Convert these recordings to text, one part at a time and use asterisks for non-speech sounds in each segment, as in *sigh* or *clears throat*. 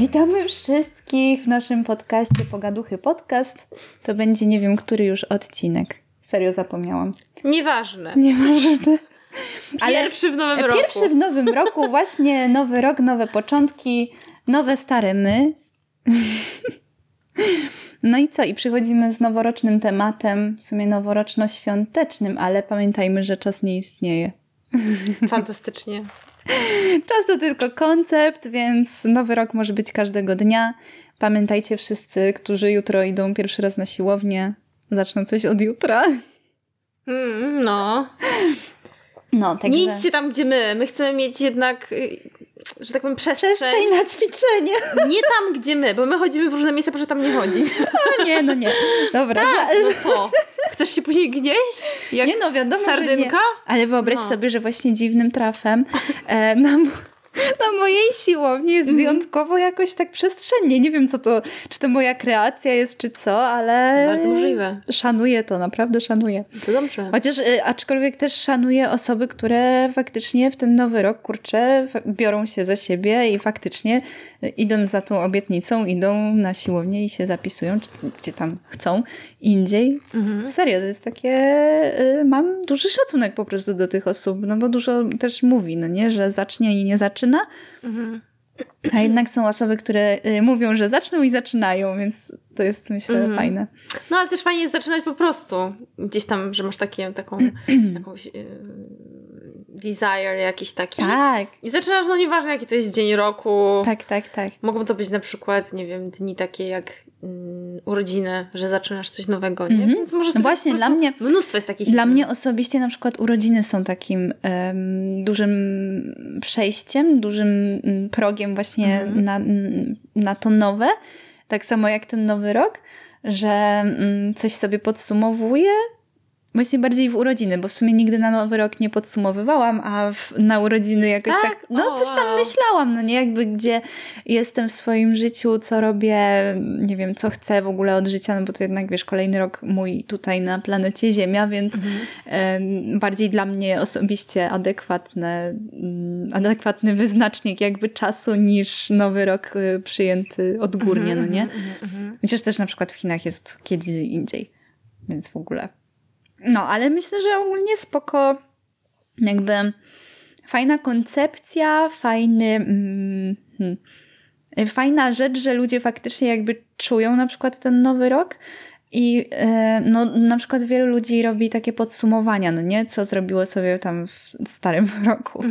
Witamy wszystkich w naszym podcaście Pogaduchy Podcast. To będzie nie wiem, który już odcinek. Serio zapomniałam. Nieważne. Nieważne. *laughs* Pierwszy w nowym roku. Pierwszy w nowym roku, właśnie nowy rok, nowe początki, nowe stare my. No i co? I przychodzimy z noworocznym tematem, w sumie noworoczno-świątecznym, ale pamiętajmy, że czas nie istnieje. Fantastycznie. Czas to tylko koncept, więc nowy rok może być każdego dnia. Pamiętajcie wszyscy, którzy jutro idą pierwszy raz na siłownię, zaczną coś od jutra. Mm, no. No, także... Nie idźcie tam, gdzie my. My chcemy mieć jednak, y, że tak powiem, przestrzeń. Przestrzeń na ćwiczenie. Nie tam, gdzie my, bo my chodzimy w różne miejsca, proszę tam nie chodzić. *laughs* No nie, no nie. Dobra. Tak, no co? Chcesz się później gnieść? Jak nie no, wiadomo, sardynka? Że. Ale wyobraź No. sobie, że właśnie dziwnym trafem e, na, mo- na mojej siłowni jest wyjątkowo jakoś tak przestrzennie. Nie wiem, co to, czy to moja kreacja jest, czy co, ale... Bardzo możliwe. Szanuję to, naprawdę szanuję. To dobrze. Chociaż, y, aczkolwiek też szanuję osoby, które faktycznie w ten nowy rok, kurczę, biorą się za siebie i faktycznie y, idąc za tą obietnicą, idą na siłownię i się zapisują, czy- gdzie tam chcą, indziej. Serio, to jest takie, y, mam duży szacunek po prostu do tych osób, no bo dużo też mówi, no nie, że zacznie i nie zaczyna, a jednak są osoby, które y, mówią, że zaczną i zaczynają, więc to jest myślę fajne. No ale też fajnie jest zaczynać po prostu. Gdzieś tam, że masz takie, taką *clears throat* jakąś yy, desire jakiś taki. Tak, I zaczynasz, no nieważne jaki to jest dzień roku. tak, tak, tak. Mogą to być na przykład, nie wiem, dni takie jak mm, urodziny, że zaczynasz coś nowego, nie? Mhm. Więc może No właśnie, dla mnie- Mnóstwo jest takich Dla dni. mnie osobiście na przykład urodziny są takim em, dużym przejściem, dużym mm, progiem właśnie Mhm. na, mm, na to nowe. Tak samo jak ten nowy rok, że mm, coś sobie podsumowuję. Właśnie bardziej w urodziny, bo w sumie nigdy na nowy rok nie podsumowywałam, a w, na urodziny jakoś tak, Tak? no O, coś tam wow. myślałam, no nie jakby gdzie jestem w swoim życiu, co robię, nie wiem, co chcę w ogóle od życia, no bo to jednak, wiesz, kolejny rok mój tutaj na planecie Ziemia, więc e, bardziej dla mnie osobiście adekwatne, mm, adekwatny wyznacznik jakby czasu niż nowy rok y, przyjęty odgórnie, no nie? Chociaż też na przykład w Chinach jest kiedy indziej, więc w ogóle. No, ale myślę, że ogólnie spoko, jakby fajna koncepcja, fajny, mm, hmm, fajna rzecz, że ludzie faktycznie jakby czują na przykład ten nowy rok i e, no, na przykład wielu ludzi robi takie podsumowania, no nie? Co zrobiło sobie tam w starym *laughs* roku.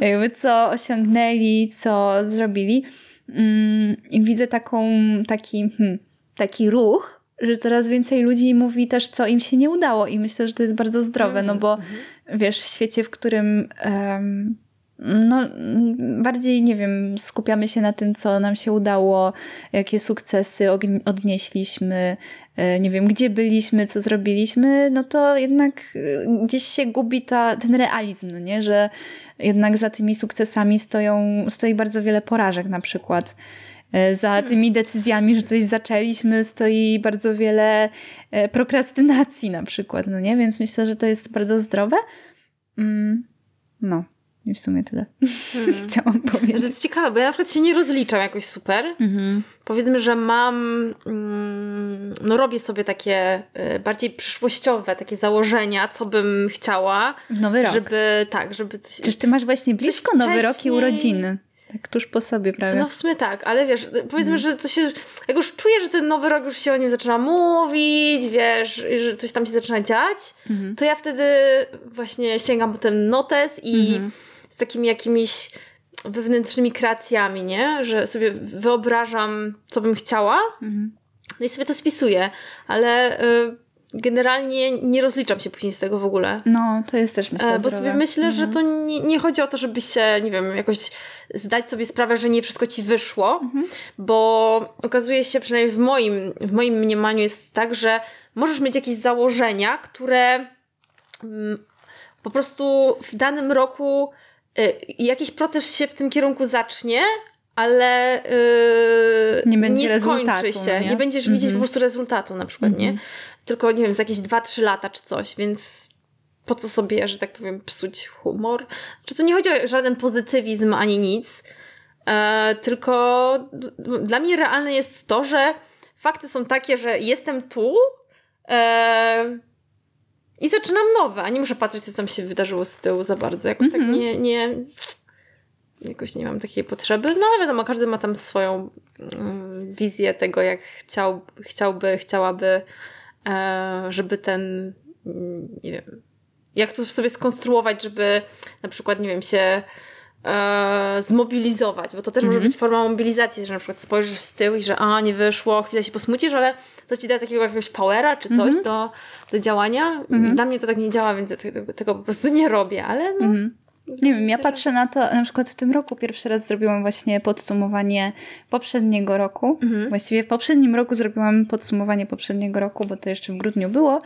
Jakby co osiągnęli, co zrobili. Mm, widzę taką, taki, hmm, taki ruch, że coraz więcej ludzi mówi też, co im się nie udało i myślę, że to jest bardzo zdrowe, no bo wiesz, w świecie, w którym em, no, bardziej, nie wiem, skupiamy się na tym, co nam się udało, jakie sukcesy odnieśliśmy, e, nie wiem, gdzie byliśmy, co zrobiliśmy, no to jednak e, gdzieś się gubi ta, ten realizm, no nie? że jednak za tymi sukcesami stoją, stoi bardzo wiele porażek na przykład. E, Za tymi decyzjami, że coś zaczęliśmy, stoi bardzo wiele e, prokrastynacji na przykład, no nie? Więc myślę, że to jest bardzo zdrowe. Mm, no, i w sumie tyle *laughs* chciałam Że to powiedzieć. jest ciekawe, bo ja na przykład się nie rozliczam jakoś super. Mhm. Powiedzmy, że mam, mm, no robię sobie takie y, bardziej przyszłościowe, takie założenia, co bym chciała, nowy rok. żeby, tak, żeby coś... Przecież ty masz właśnie blisko nowy rok i urodziny. Tak tuż po sobie prawie. No w sumie tak, ale wiesz, powiedzmy, Mhm. że to się, jak już czuję, że ten nowy rok już się o nim zaczyna mówić, wiesz, i że coś tam się zaczyna dziać, Mhm. to ja wtedy właśnie sięgam po ten notes i Mhm. z takimi jakimiś wewnętrznymi kreacjami, nie? Że sobie wyobrażam, co bym chciała, Mhm. no i sobie to spisuję, ale y, generalnie nie rozliczam się później z tego w ogóle. No, to jest też myślę E, Bo zdrowe. sobie myślę, że Mhm. to nie, nie chodzi o to, żeby się, nie wiem, jakoś zdać sobie sprawę, że nie wszystko ci wyszło, Mhm. bo okazuje się, przynajmniej w moim, w moim mniemaniu jest tak, że możesz mieć jakieś założenia, które mm, po prostu w danym roku y, jakiś proces się w tym kierunku zacznie, ale y, Nie będzie skończy rezultatu, się. no nie? Nie? będziesz widzieć Mhm. po prostu rezultatu na przykład, nie? Tylko, nie wiem, za jakieś 2-3 lata czy coś, więc po co sobie, że tak powiem, psuć humor? Czy to nie chodzi o żaden pozytywizm ani nic, E, tylko dla mnie realne jest to, że fakty są takie, że jestem tu e, i zaczynam nowe, a nie muszę patrzeć, co tam się wydarzyło z tyłu za bardzo. Jakoś tak mhm. nie, nie jakoś nie mam takiej potrzeby. No ale wiadomo, każdy ma tam swoją mm, wizję tego, jak chciał, chciałby, chciałaby, żeby ten, mm, nie wiem, jak to sobie skonstruować, żeby na przykład, nie wiem, się e, zmobilizować, bo to też może mhm. być forma mobilizacji, że na przykład spojrzysz z tyłu i że a, nie wyszło, chwilę się posmucisz, ale to ci da takiego jakiegoś powera czy coś mhm. do, do działania. Mhm. Dla mnie to tak nie działa, więc ja tego, tego po prostu nie robię, ale no... Nie wiem, ja patrzę na to, na przykład w tym roku pierwszy raz zrobiłam właśnie podsumowanie poprzedniego roku. Mhm. Właściwie w poprzednim roku zrobiłam podsumowanie poprzedniego roku, bo to jeszcze w grudniu było.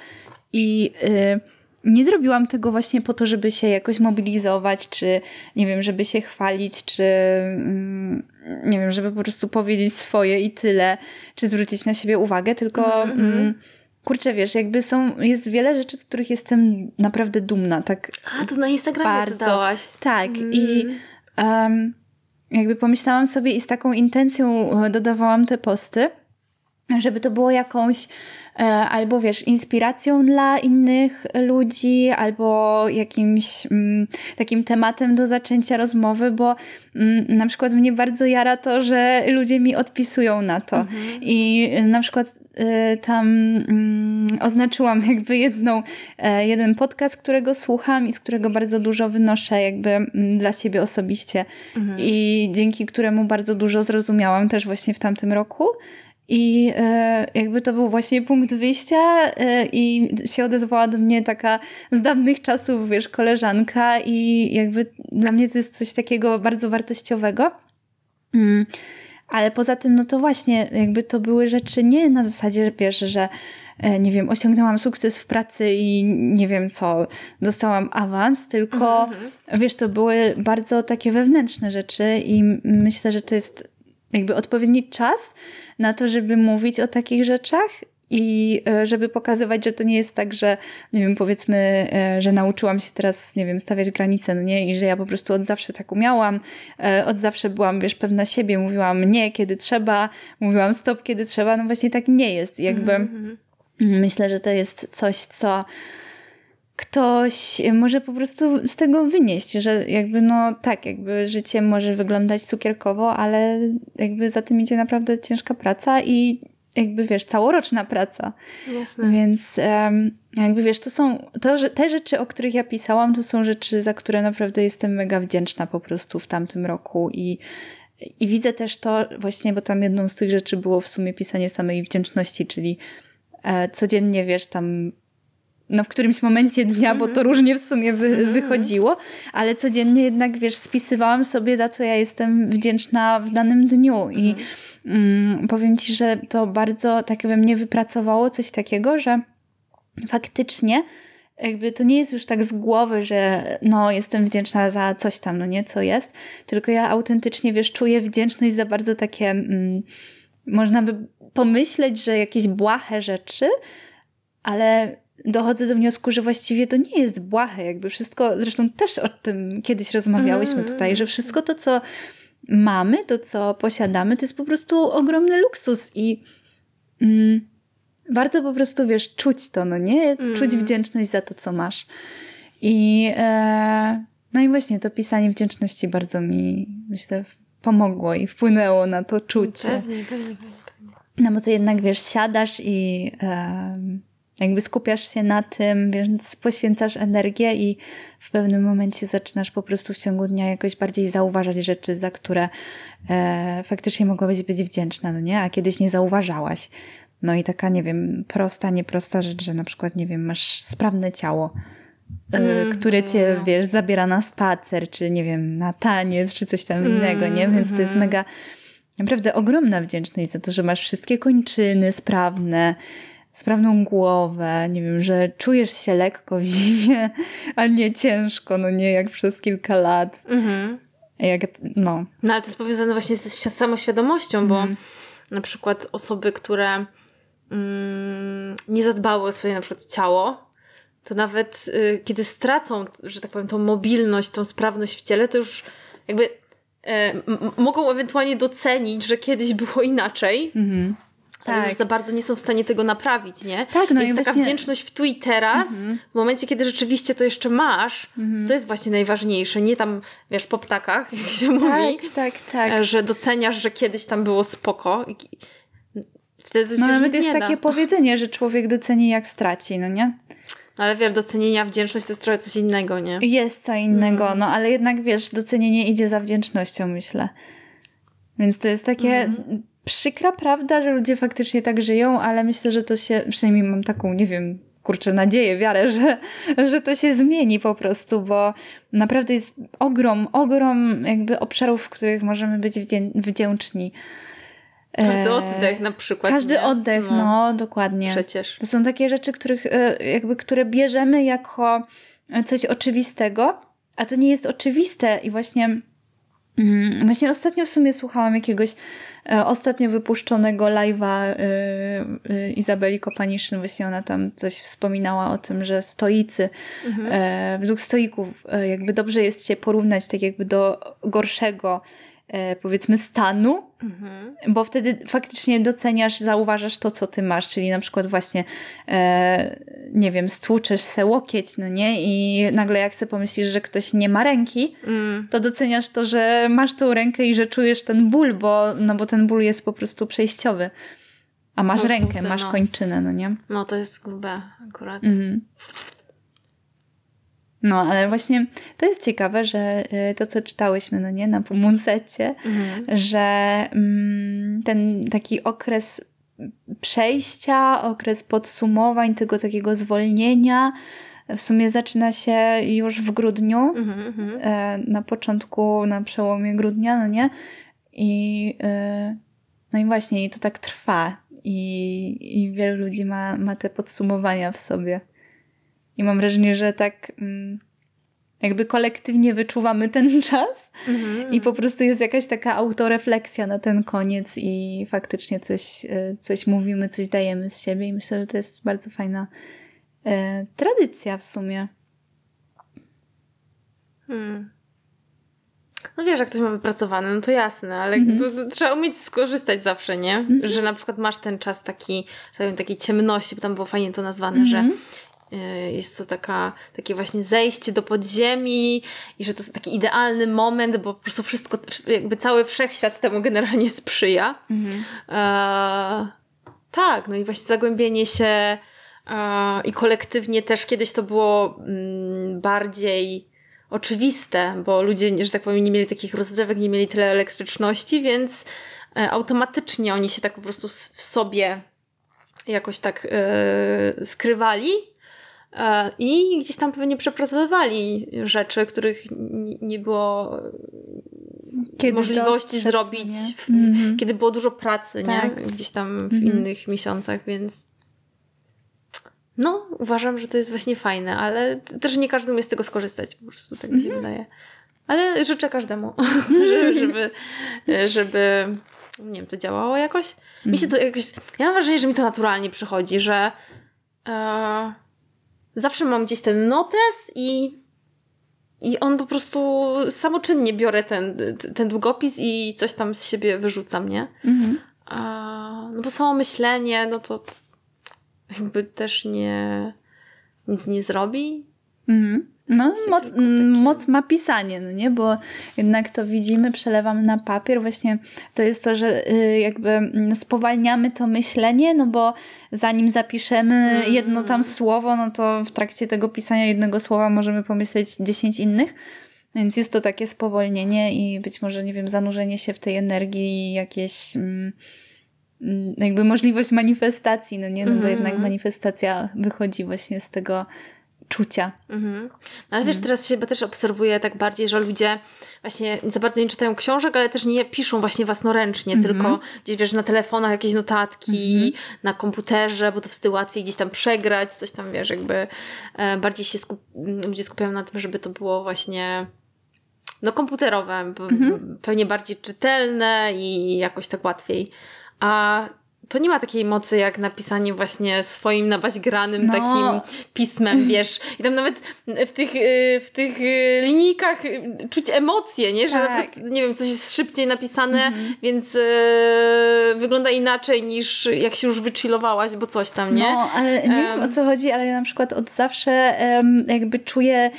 I yy, nie zrobiłam tego właśnie po to, żeby się jakoś mobilizować, czy nie wiem, żeby się chwalić, czy mm, nie wiem, żeby po prostu powiedzieć swoje i tyle, czy zwrócić na siebie uwagę, tylko. Mhm. Mm, kurczę, wiesz, jakby są, jest wiele rzeczy, z których jestem naprawdę dumna, tak A, to na Instagramie bardzo. Zdałaś. Tak mm. i um, jakby pomyślałam sobie i z taką intencją e, dodawałam te posty, żeby to było jakąś e, albo wiesz, inspiracją dla innych ludzi, albo jakimś mm, takim tematem do zaczęcia rozmowy, bo mm, na przykład mnie bardzo jara to, że ludzie mi odpisują na to. Mhm. I na przykład tam mm, oznaczyłam jakby jedną, e, jeden podcast, którego słucham i z którego bardzo dużo wynoszę jakby mm, dla siebie osobiście mhm. i dzięki któremu bardzo dużo zrozumiałam też właśnie w tamtym roku. I e, jakby to był właśnie punkt wyjścia e, i się odezwała do mnie taka z dawnych czasów, wiesz, koleżanka i jakby dla mnie to jest coś takiego bardzo wartościowego. Mm. Ale poza tym, no to właśnie, jakby to były rzeczy nie na zasadzie, wiesz, że e, nie wiem, osiągnęłam sukces w pracy i nie wiem co, dostałam awans, tylko mhm. wiesz, to były bardzo takie wewnętrzne rzeczy i myślę, że to jest jakby odpowiedni czas na to, żeby mówić o takich rzeczach i e, żeby pokazywać, że to nie jest tak, że nie wiem, powiedzmy, e, że nauczyłam się teraz, nie wiem, stawiać granice, no nie, i że ja po prostu od zawsze tak umiałam, e, od zawsze byłam, wiesz, pewna siebie, mówiłam nie, kiedy trzeba, mówiłam stop, kiedy trzeba, no właśnie tak nie jest. Jakby mm -hmm. myślę, że to jest coś, co ktoś może po prostu z tego wynieść, że jakby no tak, jakby życie może wyglądać cukierkowo, ale jakby za tym idzie naprawdę ciężka praca i jakby wiesz, całoroczna praca. Jasne. Więc um, jakby wiesz, to są, to, że te rzeczy, o których ja pisałam, to są rzeczy, za które naprawdę jestem mega wdzięczna po prostu w tamtym roku i i widzę też to właśnie, bo tam jedną z tych rzeczy było w sumie pisanie samej wdzięczności, czyli e, codziennie, wiesz, tam no w którymś momencie dnia, bo to mhm. różnie w sumie wy, mhm. wychodziło, ale codziennie jednak, wiesz, spisywałam sobie, za co ja jestem wdzięczna w danym dniu i mhm mm, powiem Ci, że to bardzo tak we mnie wypracowało coś takiego, że faktycznie jakby to nie jest już tak z głowy, że no jestem wdzięczna za coś tam, no nie, co jest, tylko ja autentycznie, wiesz, czuję wdzięczność za bardzo takie, mm, można by pomyśleć, że jakieś błahe rzeczy, ale dochodzę do wniosku, że właściwie to nie jest błahe, jakby wszystko, zresztą też o tym kiedyś rozmawiałyśmy mm. tutaj, że wszystko to, co mamy, to co posiadamy, to jest po prostu ogromny luksus i mm, warto po prostu, wiesz, czuć to, no nie? Mm. Czuć wdzięczność za to, co masz. I e, no i właśnie to pisanie wdzięczności bardzo mi, myślę, pomogło i wpłynęło na to czucie. Pewnie, pewnie, pewnie. No bo to jednak, wiesz, siadasz i e, jakby skupiasz się na tym, więc poświęcasz energię i w pewnym momencie zaczynasz po prostu w ciągu dnia jakoś bardziej zauważać rzeczy, za które e, faktycznie mogłabyś być wdzięczna, no nie? A kiedyś nie zauważałaś. No i taka, nie wiem, prosta, nieprosta rzecz, że na przykład, nie wiem, masz sprawne ciało, mm, które cię, no. wiesz, zabiera na spacer, czy nie wiem, na taniec, czy coś tam innego, nie? Więc to jest mhm. mega, naprawdę ogromna wdzięczność za to, że masz wszystkie kończyny sprawne, sprawną głowę, nie wiem, że czujesz się lekko w zimie, *laughs* a nie ciężko, no nie jak przez kilka lat. Mhm. Jak, no. no ale to jest powiązane właśnie z samoświadomością, mhm. bo na przykład osoby, które mm, nie zadbały o swoje na przykład ciało, to nawet y, kiedy stracą, że tak powiem, tą mobilność, tą sprawność w ciele, to już jakby e, mogą ewentualnie docenić, że kiedyś było inaczej. Mhm. Ale tak. już za bardzo nie są w stanie tego naprawić, nie? Tak, no jest taka właśnie... wdzięczność w tu i teraz, mhm. w momencie, kiedy rzeczywiście to jeszcze masz, mhm. to jest właśnie najważniejsze. Nie tam, wiesz, po ptakach, *laughs* jak się tak, mówi. Tak, tak, e, Że doceniasz, że kiedyś tam było spoko. Wtedy no nawet jest takie powiedzenie, że człowiek doceni jak straci, no nie? Ale wiesz, docenienia, wdzięczność to jest trochę coś innego, nie? Jest co innego, mm. no ale jednak wiesz, docenienie idzie za wdzięcznością, myślę. Więc to jest takie mm. Przykra prawda, że ludzie faktycznie tak żyją, ale myślę, że to się, przynajmniej mam taką, nie wiem, kurczę, nadzieję, wiarę, *laughs* że, że to się zmieni po prostu, bo naprawdę jest ogrom, ogrom jakby obszarów, w których możemy być wdzięczni. Każdy e, oddech na przykład. Każdy nie? oddech, no, no, dokładnie. Przecież. To są takie rzeczy, których, e, jakby, które bierzemy jako coś oczywistego, a to nie jest oczywiste i właśnie mm, Właśnie ostatnio w sumie słuchałam jakiegoś ostatnio wypuszczonego live'a e, e, Izabeli Kopaniszyn. Właśnie ona tam coś wspominała o tym, że stoicy, mhm. e, według stoików e, jakby dobrze jest się porównać tak jakby do gorszego E, powiedzmy stanu, mhm. bo wtedy faktycznie doceniasz, zauważasz to, co ty masz, czyli na przykład właśnie e, nie wiem, stłuczesz se łokieć, no nie? I nagle jak sobie pomyślisz, że ktoś nie ma ręki, mm. to doceniasz to, że masz tą rękę i że czujesz ten ból, bo, no bo ten ból jest po prostu przejściowy. A masz no, rękę, masz no. kończynę, no nie? No to jest grube akurat. Mhm. No, ale właśnie to jest ciekawe, że y, to, co czytałyśmy, no nie, na Pomunsecie, mhm. że mm, ten taki okres przejścia, okres podsumowań, tego takiego zwolnienia, w sumie zaczyna się już w grudniu, mhm, mhm. E, na początku, na przełomie grudnia, no nie? I, y, no i właśnie, i to tak trwa. I, i wielu ludzi ma, ma te podsumowania w sobie. I mam wrażenie, że tak mm, jakby kolektywnie wyczuwamy ten *laughs* czas mm-hmm. i po prostu jest jakaś taka autorefleksja na ten koniec i faktycznie coś, e, coś mówimy, coś dajemy z siebie i myślę, że to jest bardzo fajna e, tradycja w sumie. Hmm. No wiesz, jak ktoś ma wypracowane, no to jasne, ale mm-hmm. to, to trzeba umieć skorzystać zawsze, nie? Mm-hmm. Że na przykład masz ten czas taki, takiej ciemności, bo tam było fajnie to nazwane, że mhm. Jest to taka, takie właśnie zejście do podziemi i że to jest taki idealny moment, bo po prostu wszystko, jakby cały wszechświat temu generalnie sprzyja. Mhm. E, tak, no i właśnie zagłębienie się e, i kolektywnie też kiedyś to było mm, bardziej oczywiste, bo ludzie, że tak powiem, nie mieli takich rozrzewek, nie mieli tyle elektryczności, więc e, automatycznie oni się tak po prostu w sobie jakoś tak e, skrywali I gdzieś tam pewnie przepracowywali rzeczy, których nie było kiedy możliwości zrobić, w, mm-hmm. kiedy było dużo pracy, tak. nie? Gdzieś tam w mm-hmm. innych miesiącach, więc no, uważam, że to jest właśnie fajne, ale też nie każdy umie z tego skorzystać, po prostu tak mi się mm-hmm. wydaje. Ale życzę każdemu, *laughs* żeby, żeby, żeby, nie wiem, to działało jakoś. Mi się to mhm. jakoś, ja mam wrażenie, że mi to naturalnie przychodzi, że e, zawsze mam gdzieś ten notes i, i on po prostu samoczynnie biorę ten, ten długopis i coś tam z siebie wyrzucam, nie? Mhm. A, no bo samo myślenie, no to, jakby też nie nic nie zrobi. Mhm. No, moc, moc ma pisanie, no nie? Bo jednak to widzimy, przelewamy na papier. Właśnie to jest to, że y, jakby mm, spowalniamy to myślenie, no bo zanim zapiszemy mm. jedno tam słowo, no to w trakcie tego pisania jednego słowa możemy pomyśleć dziesięć innych. Więc jest to takie spowolnienie i być może, nie wiem, zanurzenie się w tej energii, jakieś mm, jakby możliwość manifestacji, no nie? No bo jednak manifestacja wychodzi właśnie z tego czucia. Mhm. No ale wiesz, mhm. teraz się też obserwuję tak bardziej, że ludzie właśnie za bardzo nie czytają książek, ale też nie piszą właśnie własnoręcznie, mhm. tylko gdzieś wiesz, na telefonach jakieś notatki, mhm. na komputerze, bo to wtedy łatwiej gdzieś tam przegrać, coś tam wiesz, jakby e, bardziej się skup ludzie skupiają na tym, żeby to było właśnie no komputerowe, mhm. pewnie bardziej czytelne i jakoś tak łatwiej. A to nie ma takiej mocy jak napisanie właśnie swoim nabaźgranym no. takim pismem, wiesz. I tam nawet w tych, y, w tych y, linijkach czuć emocje, nie? Że tak. na przykład, nie wiem, coś jest szybciej napisane, mhm. więc wygląda inaczej niż jak się już wychillowałaś, bo coś tam, nie? No, ale nie um, wiem o co chodzi, ale ja na przykład od zawsze um, jakby czuję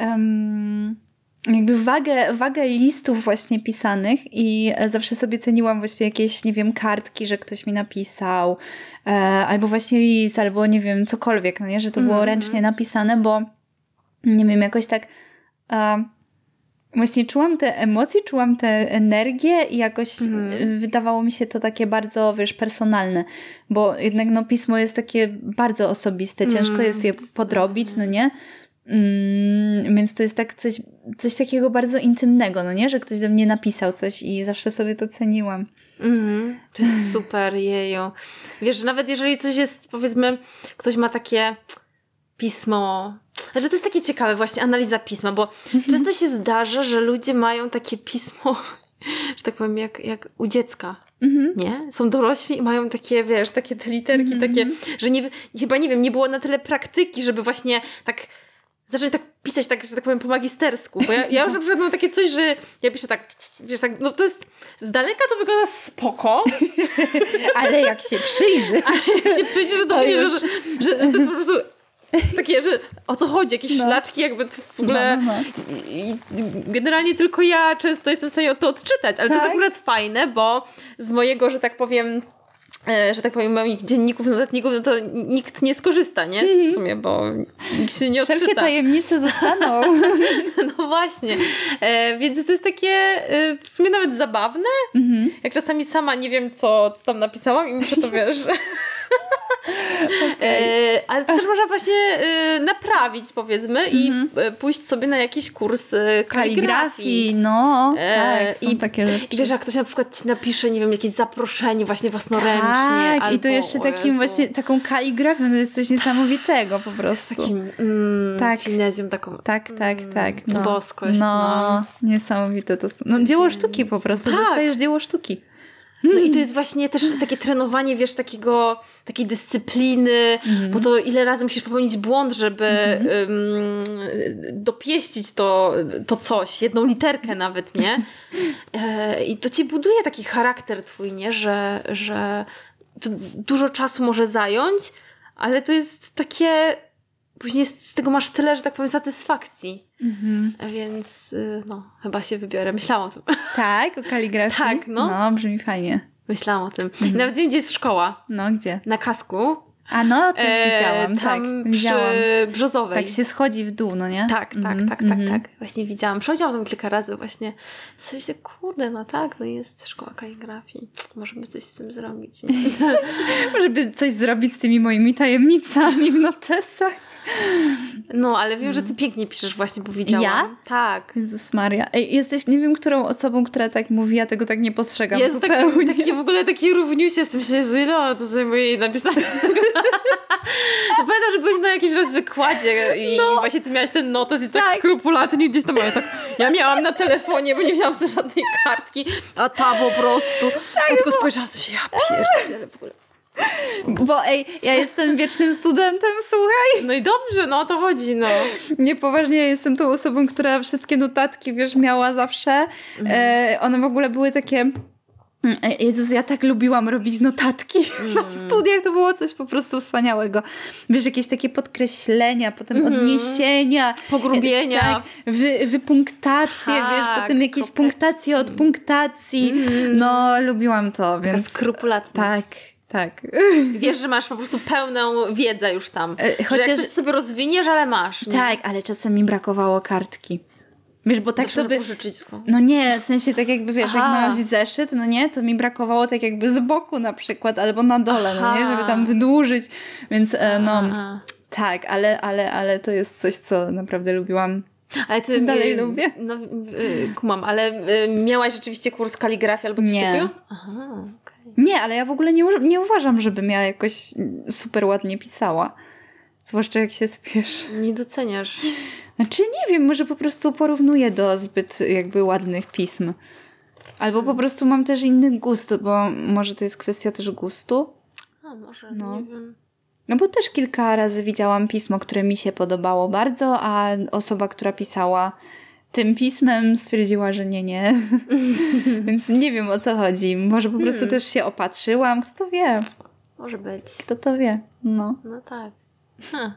um, jakby wagę, wagę listów właśnie pisanych i zawsze sobie ceniłam właśnie jakieś, nie wiem, kartki, że ktoś mi napisał, e, albo właśnie list, albo nie wiem, cokolwiek, no nie, że to było mm -hmm. ręcznie napisane, bo nie wiem, jakoś tak e, właśnie czułam te emocje, czułam tę energię i jakoś mm. wydawało mi się to takie bardzo, wiesz, personalne, bo jednak no pismo jest takie bardzo osobiste, ciężko mm, jest je podrobić, no nie? Mm, więc to jest tak coś, coś takiego bardzo intymnego, no nie? Że ktoś do mnie napisał coś i zawsze sobie to ceniłam. Mm, to jest *laughs* super, jeju. Wiesz, że nawet jeżeli coś jest, powiedzmy, ktoś ma takie pismo. Znaczy, to jest takie ciekawe, właśnie analiza pisma, bo mhm. często się zdarza, że ludzie mają takie pismo, *laughs* że tak powiem, jak, jak u dziecka. Mhm. Nie? Są dorośli i mają takie, wiesz, takie te literki, mhm. takie, że nie, chyba nie wiem, nie było na tyle praktyki, żeby właśnie tak zacząć tak pisać tak, że tak powiem, po magistersku, bo ja, ja już na przykład mam takie coś, że ja piszę tak, wiesz, tak, no to jest, z daleka to wygląda spoko. *laughs* Ale jak się przyjrzy. *laughs* A jak się przyjrzy, to, *laughs* to widzisz, że, że, że to jest po prostu takie, że o co chodzi, jakieś no. szlaczki jakby w ogóle no, no, no. generalnie tylko ja często jestem w stanie to odczytać, ale tak? to jest tak? akurat fajne, bo z mojego, że tak powiem że tak powiem, moich dzienników, notatników, no to nikt nie skorzysta, nie? W mhm. sumie, bo nikt się nie odczyta. Wszelkie tajemnice zostaną. *laughs* no właśnie. E, więc to jest takie e, w sumie nawet zabawne, mhm. jak czasami sama nie wiem, co, co tam napisałam i muszę to, wiesz... Okay. ale to też można właśnie naprawić, powiedzmy, i mhm. pójść sobie na jakiś kurs kaligrafii. kaligrafii no, tak, są I, takie rzeczy. I wiesz, jak ktoś na przykład ci napisze, nie wiem, jakieś zaproszenie właśnie własnoręcznie. Tak, albo, i to jeszcze takim właśnie, taką kaligrafią, to jest coś niesamowitego po prostu. Takim mm, tak. finezją taką. Tak, tak, mm, tak. No. Boskość. No, no. niesamowite to są. No dzieło sztuki po prostu, tak. dostajesz dzieło sztuki. No i to jest właśnie też takie trenowanie, wiesz, takiego, takiej dyscypliny, mm. bo to ile razy musisz popełnić błąd, żeby mm. um, dopieścić to, to coś, jedną literkę nawet, nie? *laughs* E, I to ci buduje taki charakter twój, nie? Że, że to dużo czasu może zająć, ale to jest takie później z tego masz tyle, że tak powiem, satysfakcji. Mhm. Więc y, no, chyba się wybiorę. Myślałam o tym. *laughs* Tak, o kaligrafii? Tak, no. No, brzmi fajnie. Myślałam o tym. Mhm. nawet wiem, gdzie jest szkoła. No, gdzie? Na kasku. A no, też e, widziałam, tak. Widziałam. Brzozowej. Tak się schodzi w dół, no nie? Tak, tak, mm, tak, tak, tak. Właśnie widziałam. Przechodziłam tam kilka razy właśnie. Sobie się, kurde, no tak, no jest szkoła kaligrafii. Może by coś z tym zrobić. *laughs* Może by coś zrobić z tymi moimi tajemnicami w notesach. No, ale wiem, że ty pięknie piszesz właśnie, bo widziałam. Ja? Tak. Jezus Maria. Ej, jesteś, nie wiem, którą osobą, która tak mówi, ja tego tak nie postrzegam Jest taki, taki w ogóle taki równiusie, z tym się, Jezu, no, to sobie moje napisane. no *laughs* pamiętam, że byłeś na jakimś raz wykładzie i no. właśnie ty miałaś ten notes i tak, tak skrupulatnie gdzieś tam, ale tak, ja miałam na telefonie, bo nie wzięłam sobie żadnej kartki, a ta po prostu. Tak, ja tylko bo... spojrzałam sobie, ja pierdzielę w ogóle. Bo ej, ja jestem wiecznym studentem, słuchaj. No i dobrze, no o to chodzi, no. Niepoważnie jestem tą osobą, która wszystkie notatki, wiesz, miała zawsze. Mhm. E, one w ogóle były takie... Mm, e, Jezus, ja tak lubiłam robić notatki *laughs* mm. na studiach, to było coś po prostu wspaniałego. Wiesz, jakieś takie podkreślenia, potem mm. odniesienia. Pogrubienia. Tak, wy, wypunktacje, tak, wiesz, potem jakieś punktacje od punktacji. Mm. No, lubiłam to, Taka więc... skrupulatność. Tak. Tak. Wiesz, że masz po prostu pełną wiedzę już tam. Chociaż... Że jak sobie rozwiniesz, ale masz. Nie? Tak, ale czasem mi brakowało kartki. Wiesz, bo tak Zawsze sobie... No nie, w sensie tak jakby, wiesz, Aha. jak masz zeszyt, no nie, to mi brakowało tak jakby z boku na przykład, albo na dole, Aha. no nie, żeby tam wydłużyć. Więc e, no, Aha. tak, ale, ale, ale to jest coś, co naprawdę lubiłam ale ty dalej y, lubię. No, y, kumam, ale y, miałaś rzeczywiście kurs kaligrafii albo coś nie. takiego? Aha. Nie, ale ja w ogóle nie, nie uważam, żebym ja jakoś super ładnie pisała. Zwłaszcza jak się spiesz. Nie doceniasz. Znaczy nie wiem, może po prostu porównuję do zbyt jakby ładnych pism. Albo po prostu mam też inny gust, bo może to jest kwestia też gustu. A, może, no. nie wiem. No bo też kilka razy widziałam pismo, które mi się podobało bardzo, a osoba, która pisała tym pismem stwierdziła, że nie, nie. *laughs* Więc nie wiem o co chodzi. Może po prostu hmm. też się opatrzyłam. Kto to wie? Może być. Kto to wie? No. No tak. Huh.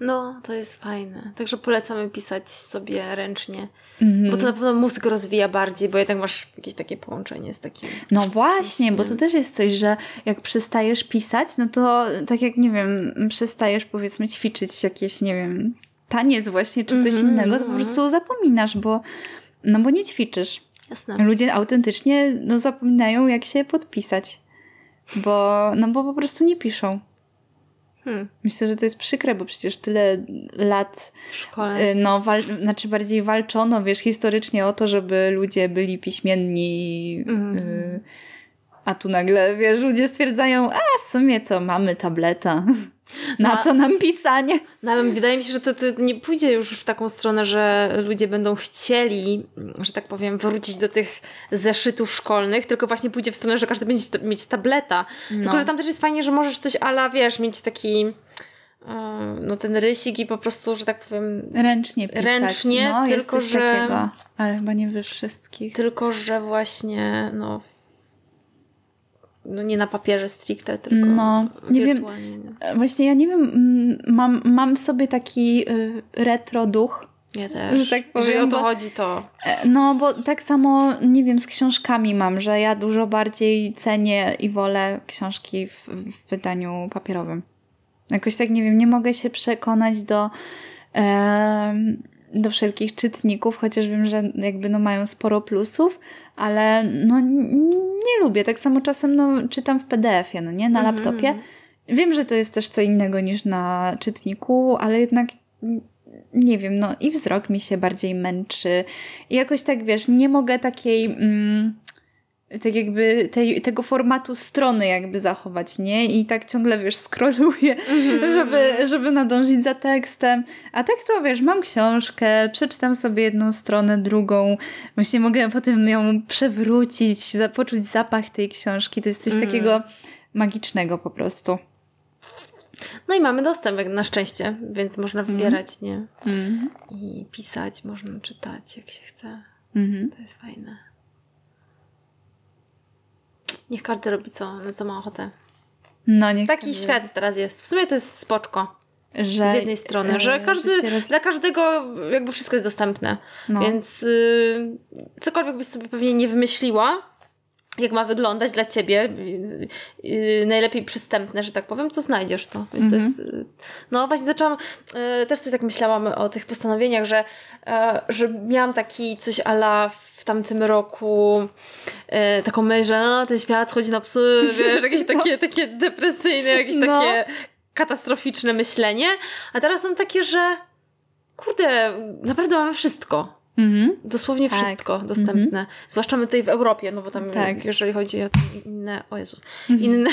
No, to jest fajne. Także polecamy pisać sobie ręcznie. Mm. Bo to na pewno mózg rozwija bardziej, bo jednak masz jakieś takie połączenie z takim. No właśnie, bo to też jest coś, że jak przestajesz pisać, no to tak jak nie wiem, przestajesz powiedzmy ćwiczyć jakieś, nie wiem, taniec właśnie, czy coś mm -hmm, innego, to po mhm. prostu zapominasz, bo no bo nie ćwiczysz. Jasne. Ludzie autentycznie no, zapominają, jak się podpisać. Bo, no bo po prostu nie piszą. Hmm. Myślę, że to jest przykre, bo przecież tyle lat w szkole. Y, no, wal, znaczy bardziej walczono, wiesz, historycznie o to, żeby ludzie byli piśmienni. Mm. Y, a tu nagle, wiesz, ludzie stwierdzają, a w sumie to mamy tableta. Na co nam pisanie? No ale wydaje mi się, że to, to nie pójdzie już w taką stronę, że ludzie będą chcieli, że tak powiem, wrócić do tych zeszytów szkolnych, tylko właśnie pójdzie w stronę, że każdy będzie mieć tableta. No. Tylko, że tam też jest fajnie, że możesz coś ala, wiesz, mieć taki e, no ten rysik i po prostu, że tak powiem... Ręcznie pisać. Ręcznie, no, tylko że... Takiego, ale chyba nie we wszystkich. Tylko, że właśnie, no no nie na papierze stricte, tylko no, nie wiem, Właśnie ja nie wiem, mam, mam sobie taki y, retro duch. Ja też. Że tak powiem, Jeżeli o to bo, chodzi, to... E, no, bo tak samo, nie wiem, z książkami mam, że ja dużo bardziej cenię i wolę książki w, w wydaniu papierowym. Jakoś tak, nie wiem, nie mogę się przekonać do... E, do wszelkich czytników, chociaż wiem, że jakby no mają sporo plusów, ale no nie lubię. Tak samo czasem no, czytam w PDF-ie, no nie? Na mhm. laptopie. Wiem, że to jest też co innego niż na czytniku, ale jednak nie wiem, no i wzrok mi się bardziej męczy. I jakoś tak, wiesz, nie mogę takiej... Mm, tak jakby tej, tego formatu strony jakby zachować, nie? I tak ciągle, wiesz, scrolluję, mm-hmm. żeby, żeby nadążyć za tekstem. A tak to, wiesz, mam książkę, przeczytam sobie jedną stronę, drugą, właśnie mogę potem ją przewrócić, poczuć zapach tej książki. To jest coś mm. takiego magicznego po prostu. No i mamy dostęp na szczęście, więc można mhm. wybierać, mm. nie? I pisać, można czytać jak się chce. To jest fajne. Niech każdy robi co, na co ma ochotę. No, niech Taki świat teraz jest. W sumie to jest spoczko. Że, z jednej strony, że każdy, roz... dla każdego jakby wszystko jest dostępne. No. Więc y, cokolwiek byś sobie pewnie nie wymyśliła, jak ma wyglądać dla ciebie, yy, yy, najlepiej przystępne, że tak powiem, to znajdziesz to. Więc mm -hmm. jest, yy, no właśnie zaczęłam, y, też sobie tak myślałam o tych postanowieniach, że, e, że miałam taki coś ala w tamtym roku e, taką myśl, że a, ten świat schodzi na psy, wiesz, jakieś *laughs* takie, no. takie depresyjne, jakieś no. takie katastroficzne myślenie, a teraz mam takie, że kurde, naprawdę mamy wszystko. Mhm. Dosłownie tak. wszystko dostępne. Mhm. Zwłaszcza my tutaj w Europie, no bo tam tak. jeżeli chodzi o inne, o Jezus, mhm. inne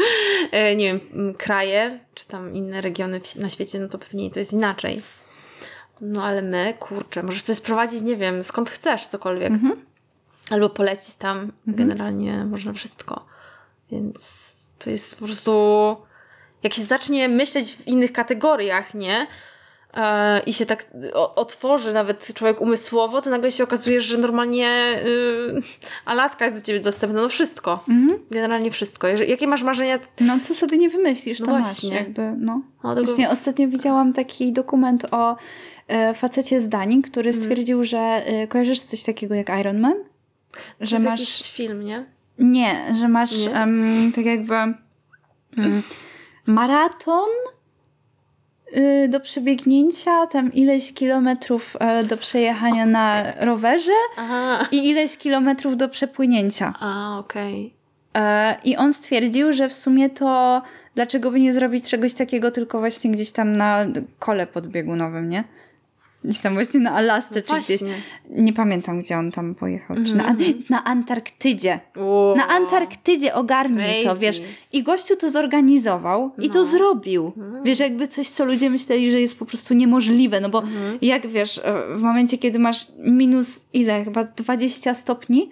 *laughs* e, nie wiem, kraje, czy tam inne regiony na świecie, no to pewnie to jest inaczej. No ale my, kurczę, możesz sobie sprowadzić, nie wiem, skąd chcesz cokolwiek. Mhm. Albo polecić tam. Generalnie można wszystko. Więc to jest po prostu... Jak się zacznie myśleć w innych kategoriach, nie? E, i się tak otworzy nawet człowiek umysłowo, to nagle się okazuje, że normalnie yy, Alaska jest do ciebie dostępna, no wszystko. Mhm. Generalnie wszystko. jakie masz marzenia? No co sobie nie wymyślisz, to no właśnie. masz jakby, no. no tego... Właśnie ostatnio widziałam taki dokument o e, facecie z Danii, który mhm. stwierdził, że e, kojarzysz coś takiego jak Iron Man? Że to jest masz... jakiś film, nie? Nie, że masz nie? Um, tak jakby um, maraton Y, do przebiegnięcia, tam ileś kilometrów e, do przejechania na rowerze Aha. i ileś kilometrów do przepłynięcia. A, okej. Okay. E, I on stwierdził, że w sumie to dlaczego by nie zrobić czegoś takiego tylko właśnie gdzieś tam na kole podbiegunowym, nie? Gdzieś tam właśnie na Alasce, no czy gdzieś. Nie pamiętam, gdzie on tam pojechał. Mm -hmm. Czy na, mhm. na Antarktydzie. Na Antarktydzie ogarnij Crazy. to, wiesz. I gościu to zorganizował no. i to no. zrobił. Mm. Wiesz, jakby coś, co ludzie myśleli, że jest po prostu niemożliwe, no bo mm -hmm. jak wiesz, e, w momencie, kiedy masz minus ile, chyba 20 stopni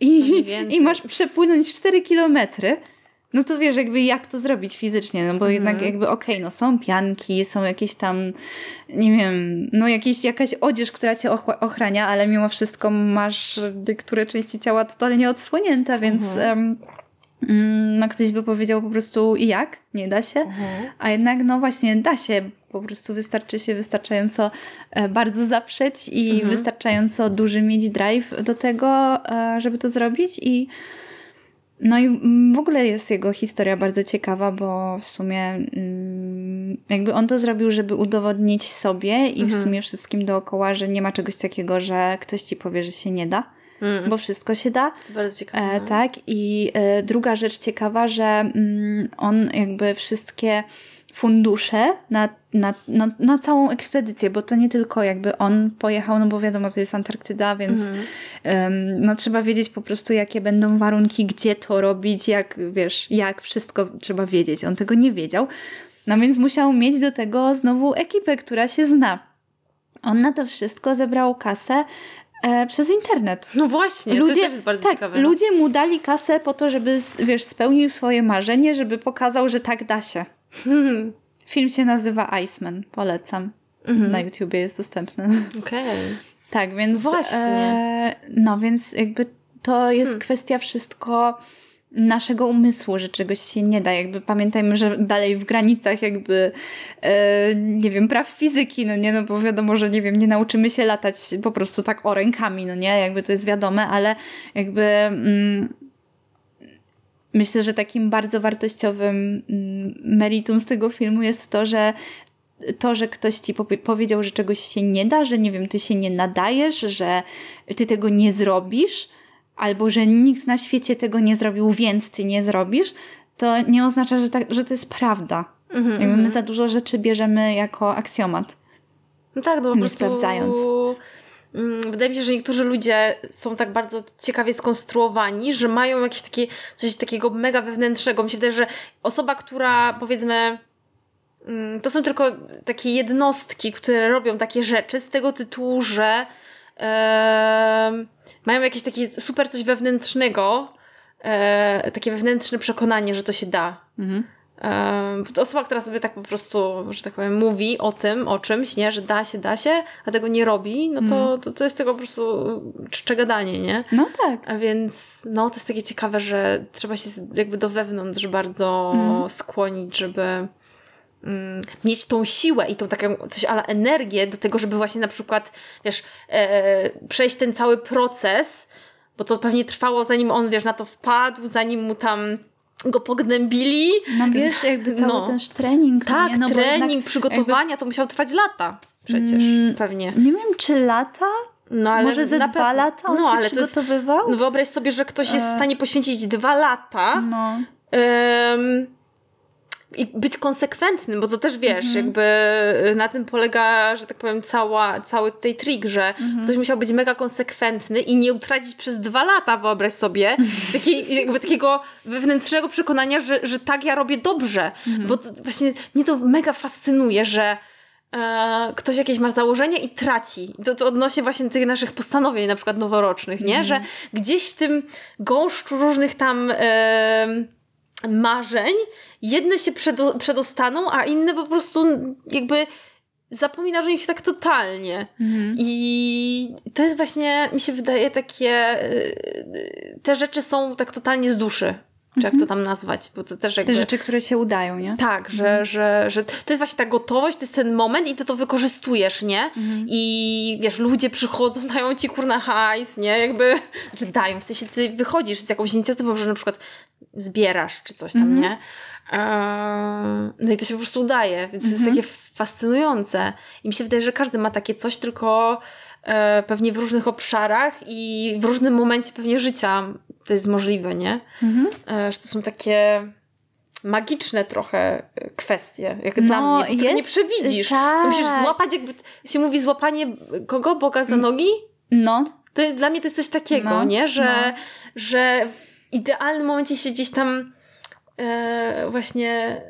i, i masz przepłynąć 4 kilometry, no to wiesz, jakby jak to zrobić fizycznie, no bo jednak jakby okej, no są pianki, są jakieś tam, nie wiem, no jakieś, jakaś odzież, która cię och- ochrania, ale mimo wszystko masz niektóre części ciała totalnie odsłonięte, więc em, mm, no ktoś by powiedział po prostu i jak? Nie da się? A jednak no właśnie da się, po prostu wystarczy się wystarczająco e, bardzo zaprzeć i wystarczająco duży mieć drive do tego, e, żeby to zrobić i no i w ogóle jest jego historia bardzo ciekawa, bo w sumie mm, jakby on to zrobił, żeby udowodnić sobie i w sumie wszystkim dookoła, że nie ma czegoś takiego, że ktoś ci powie, że się nie da, bo wszystko się da. To jest bardzo ciekawe. E, tak, i e, druga rzecz ciekawa, że mm, on jakby wszystkie fundusze na, na, na, na całą ekspedycję, bo to nie tylko jakby on pojechał, no bo wiadomo, to jest Antarktyda, więc em, no trzeba wiedzieć po prostu, jakie będą warunki, gdzie to robić, jak, wiesz, jak wszystko trzeba wiedzieć. On tego nie wiedział, no więc musiał mieć do tego znowu ekipę, która się zna. On na to wszystko zebrał kasę e, przez internet. No właśnie, to też jest bardzo tak, ciekawe. no. Ludzie mu dali kasę po to, żeby, wiesz, spełnił swoje marzenie, żeby pokazał, że tak da się. Film się nazywa Iceman, polecam. Mhm. Na YouTubie jest dostępny. *laughs* Okej. tak, więc... Właśnie. E, no, więc jakby to jest Hmm. kwestia wszystko naszego umysłu, że czegoś się nie da. Jakby pamiętajmy, że dalej w granicach jakby, e, nie wiem, praw fizyki, no nie, no bo wiadomo, że nie wiem, nie nauczymy się latać po prostu tak o rękami, no nie, jakby to jest wiadome, ale jakby mm, myślę, że takim bardzo wartościowym mm, meritum z tego filmu jest to, że to, że ktoś ci powie- powiedział, że czegoś się nie da, że nie wiem, ty się nie nadajesz, że ty tego nie zrobisz, albo że nikt na świecie tego nie zrobił, więc ty nie zrobisz, to nie oznacza, że, tak, że to jest prawda. Mhm, Jakby my za dużo rzeczy bierzemy jako aksjomat. No tak, no po Nie prostu... sprawdzając. Mm, Wydaje mi się, że niektórzy ludzie są tak bardzo ciekawie skonstruowani, że mają jakieś takie, coś takiego mega wewnętrznego. Mi się wydaje, że osoba, która powiedzmy mm, to są tylko takie jednostki, które robią takie rzeczy z tego tytułu, że mają jakieś takie super coś wewnętrznego, e, takie wewnętrzne przekonanie, że to się da. Mhm. Em, to osoba, która sobie tak po prostu, że tak powiem, mówi o tym, o czymś, nie, że da się, da się, a tego nie robi, no to, to, to jest tego po prostu czcze gadanie, nie? No tak. A więc, no, to jest takie ciekawe, że trzeba się jakby do wewnątrz bardzo skłonić, żeby mm, mieć tą siłę i tą taką coś ale energię do tego, żeby właśnie na przykład, wiesz, e, przejść ten cały proces, bo to pewnie trwało zanim on, wiesz, na to wpadł, zanim mu tam go pognębili. No wiesz, jakby cały No. ten trening. Tak, nie? No trening, jednak przygotowania, to musiało trwać lata przecież, Mm, pewnie. Nie wiem, czy lata? No, ale Może ze dwa pewno- lata on no, się ale to jest, przygotowywał? no wyobraź sobie, że ktoś jest w E. stanie poświęcić dwa lata No. I być konsekwentnym, bo to też wiesz, Mhm. jakby na tym polega, że tak powiem, cała, cały tutaj trik, że Mhm. ktoś musiał być mega konsekwentny i nie utracić przez dwa lata, wyobraź sobie, takiej, jakby takiego wewnętrznego przekonania, że, że tak ja robię dobrze. Mhm. Bo to, właśnie mnie to mega fascynuje, że e, ktoś jakieś ma założenia i traci. To, to odnośnie właśnie tych naszych postanowień, na przykład noworocznych, nie? Mhm. Że gdzieś w tym gąszczu różnych tam em, marzeń, jedne się przedo- przedostaną, a inne po prostu jakby zapominasz o nich tak totalnie. Mhm. I to jest właśnie, mi się wydaje, takie. y, Te rzeczy są tak totalnie z duszy. Czy jak to tam nazwać? Bo to też jakby. Te rzeczy, które się udają, nie? Tak, że, że, że to jest właśnie ta gotowość, to jest ten moment i ty to wykorzystujesz, nie? I wiesz, ludzie przychodzą, *laughs* dają ci kurna hajs, nie? Jakby, czy dają, w sensie ty wychodzisz z jakąś inicjatywą, że na przykład zbierasz czy coś tam, nie? Eee, No i to się po prostu udaje, więc to jest takie fascynujące. I mi się wydaje, że każdy ma takie coś, tylko e, pewnie w różnych obszarach i w różnym momencie pewnie życia to jest możliwe, nie? Mhm. E, że to są takie magiczne trochę e, kwestie, jak dla No, mnie, bo tego nie przewidzisz. tak. To musisz złapać, jakby się mówi złapanie kogo? Boga za nogi? No. To jest, dla mnie to jest coś takiego, No, nie? Że, no. że w idealnym momencie się gdzieś tam e, właśnie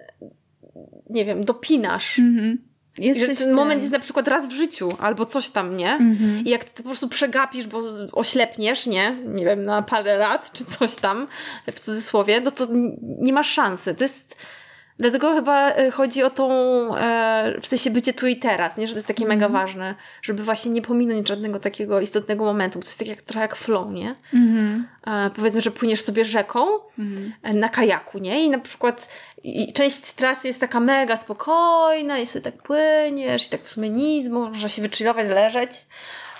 nie wiem, dopinasz. Mhm. I że ten moment jest na przykład raz w życiu, albo coś tam, nie? Mhm. I jak ty to po prostu przegapisz, bo oślepniesz, nie? Nie wiem, na parę lat, czy coś tam, w cudzysłowie, no to nie masz szansy. To jest Dlatego chyba e, chodzi o tą, e, w sensie bycie tu i teraz, nie? Że to jest takie mm. mega ważne, żeby właśnie nie pominąć żadnego takiego istotnego momentu, bo to jest tak jak, trochę jak flow, nie? Mm. E, powiedzmy, że płyniesz sobie rzeką mm. na kajaku, nie? I na przykład i część trasy jest taka mega spokojna i sobie tak płyniesz i tak w sumie nic, można się wychillować, leżeć,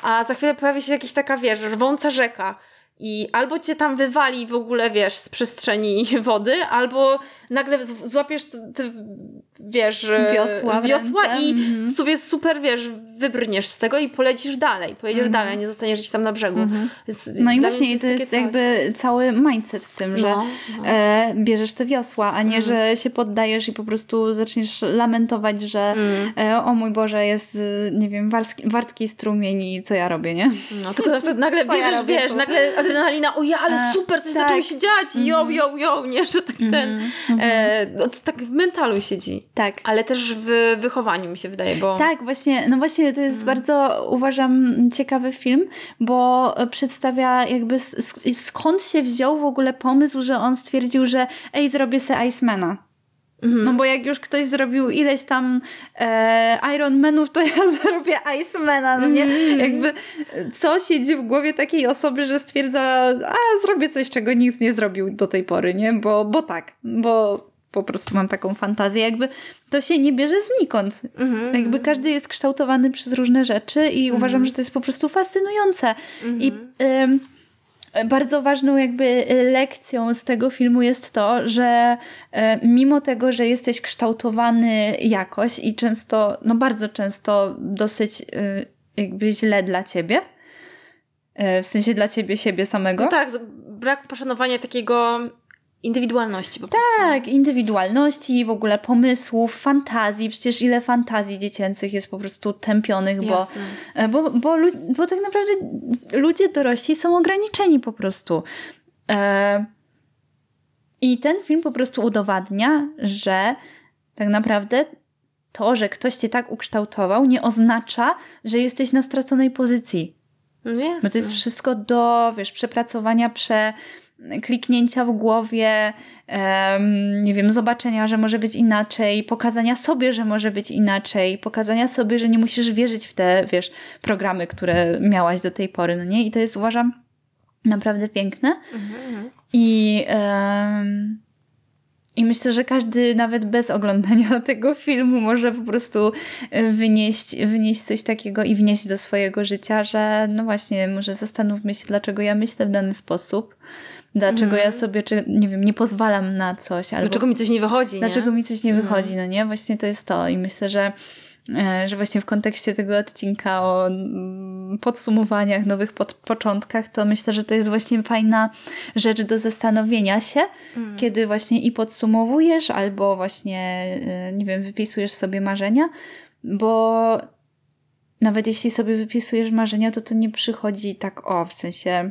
a za chwilę pojawi się jakaś taka, wiesz, rwąca rzeka, i albo cię tam wywali w ogóle, wiesz, z przestrzeni *laughs* wody, albo nagle złapiesz te, wiesz, wiosła, wiosła i -hmm. sobie super, wiesz, wybrniesz z tego i polecisz dalej. Pojedziesz mm -hmm. dalej, nie zostaniesz gdzieś tam na brzegu. Mm -hmm. No i właśnie jest to jest coś. jakby cały mindset w tym, że no, no. E, bierzesz te wiosła, a nie, mhm. że się poddajesz i po prostu zaczniesz lamentować, że mm. e, o mój Boże, jest, nie wiem, warski, wartki strumień i co ja robię, nie? No, tylko nagle *laughs* bierzesz, ja wiesz, tu? nagle adrenalina, o ja, ale e, super, coś tak. zaczęło się dziać, jo, mhm. jo, jo, nie, że tak ten, mhm. e, no, to tak w mentalu siedzi. Tak. Ale też w wychowaniu mi się wydaje, bo... Tak, właśnie, no właśnie to jest hmm. bardzo, uważam, ciekawy film, bo przedstawia jakby skąd się wziął w ogóle pomysł, że on stwierdził, że ej, zrobię se Icemana. Mhm. No bo jak już ktoś zrobił ileś tam e, Ironmanów, to *laughs* ja zrobię Icemana, no nie? Mhm. Jakby co siedzi w głowie takiej osoby, że stwierdza, a zrobię coś, czego nikt nie zrobił do tej pory, nie? Bo, bo tak, bo po prostu mam taką fantazję, jakby to się nie bierze znikąd. Mhm. Jakby każdy jest kształtowany przez różne rzeczy i mhm. uważam, że to jest po prostu fascynujące. I bardzo ważną jakby lekcją z tego filmu jest to, że y, mimo tego, że jesteś kształtowany jakoś i często, no bardzo często dosyć y, jakby źle dla ciebie, y, w sensie dla ciebie siebie samego. No tak, brak poszanowania takiego Indywidualności po prostu. Tak, indywidualności, w ogóle pomysłów, fantazji. Przecież ile fantazji dziecięcych jest po prostu tępionych, bo, e, bo, bo, bo tak naprawdę ludzie dorośli są ograniczeni po prostu. E, I ten film po prostu udowadnia, że tak naprawdę to, że ktoś cię tak ukształtował, nie oznacza, że jesteś na straconej pozycji. Jasne. Bo to jest wszystko do, wiesz, przepracowania, prze kliknięcia w głowie, um, nie wiem, zobaczenia, że może być inaczej, pokazania sobie, że może być inaczej, pokazania sobie, że nie musisz wierzyć w te, wiesz, programy, które miałaś do tej pory, no nie? I to jest, uważam, naprawdę piękne. Mhm. I, um, I myślę, że każdy nawet bez oglądania *laughs* tego filmu może po prostu e, wynieść, wynieść coś takiego i wnieść do swojego życia, że no właśnie, może zastanówmy się, dlaczego ja myślę w dany sposób Dlaczego ja mhm. sobie, czy, nie wiem, nie pozwalam na coś. Albo dlaczego mi coś nie wychodzi, Dlaczego nie? mi coś nie mhm. wychodzi, no nie? Właśnie to jest to. I myślę, że e, że właśnie w kontekście tego odcinka o mm, podsumowaniach, nowych pod, początkach, to myślę, że to jest właśnie fajna rzecz do zastanowienia się, mm. kiedy właśnie i podsumowujesz, albo właśnie, e, nie wiem, wypisujesz sobie marzenia, bo nawet jeśli sobie wypisujesz marzenia, to to nie przychodzi tak o, w sensie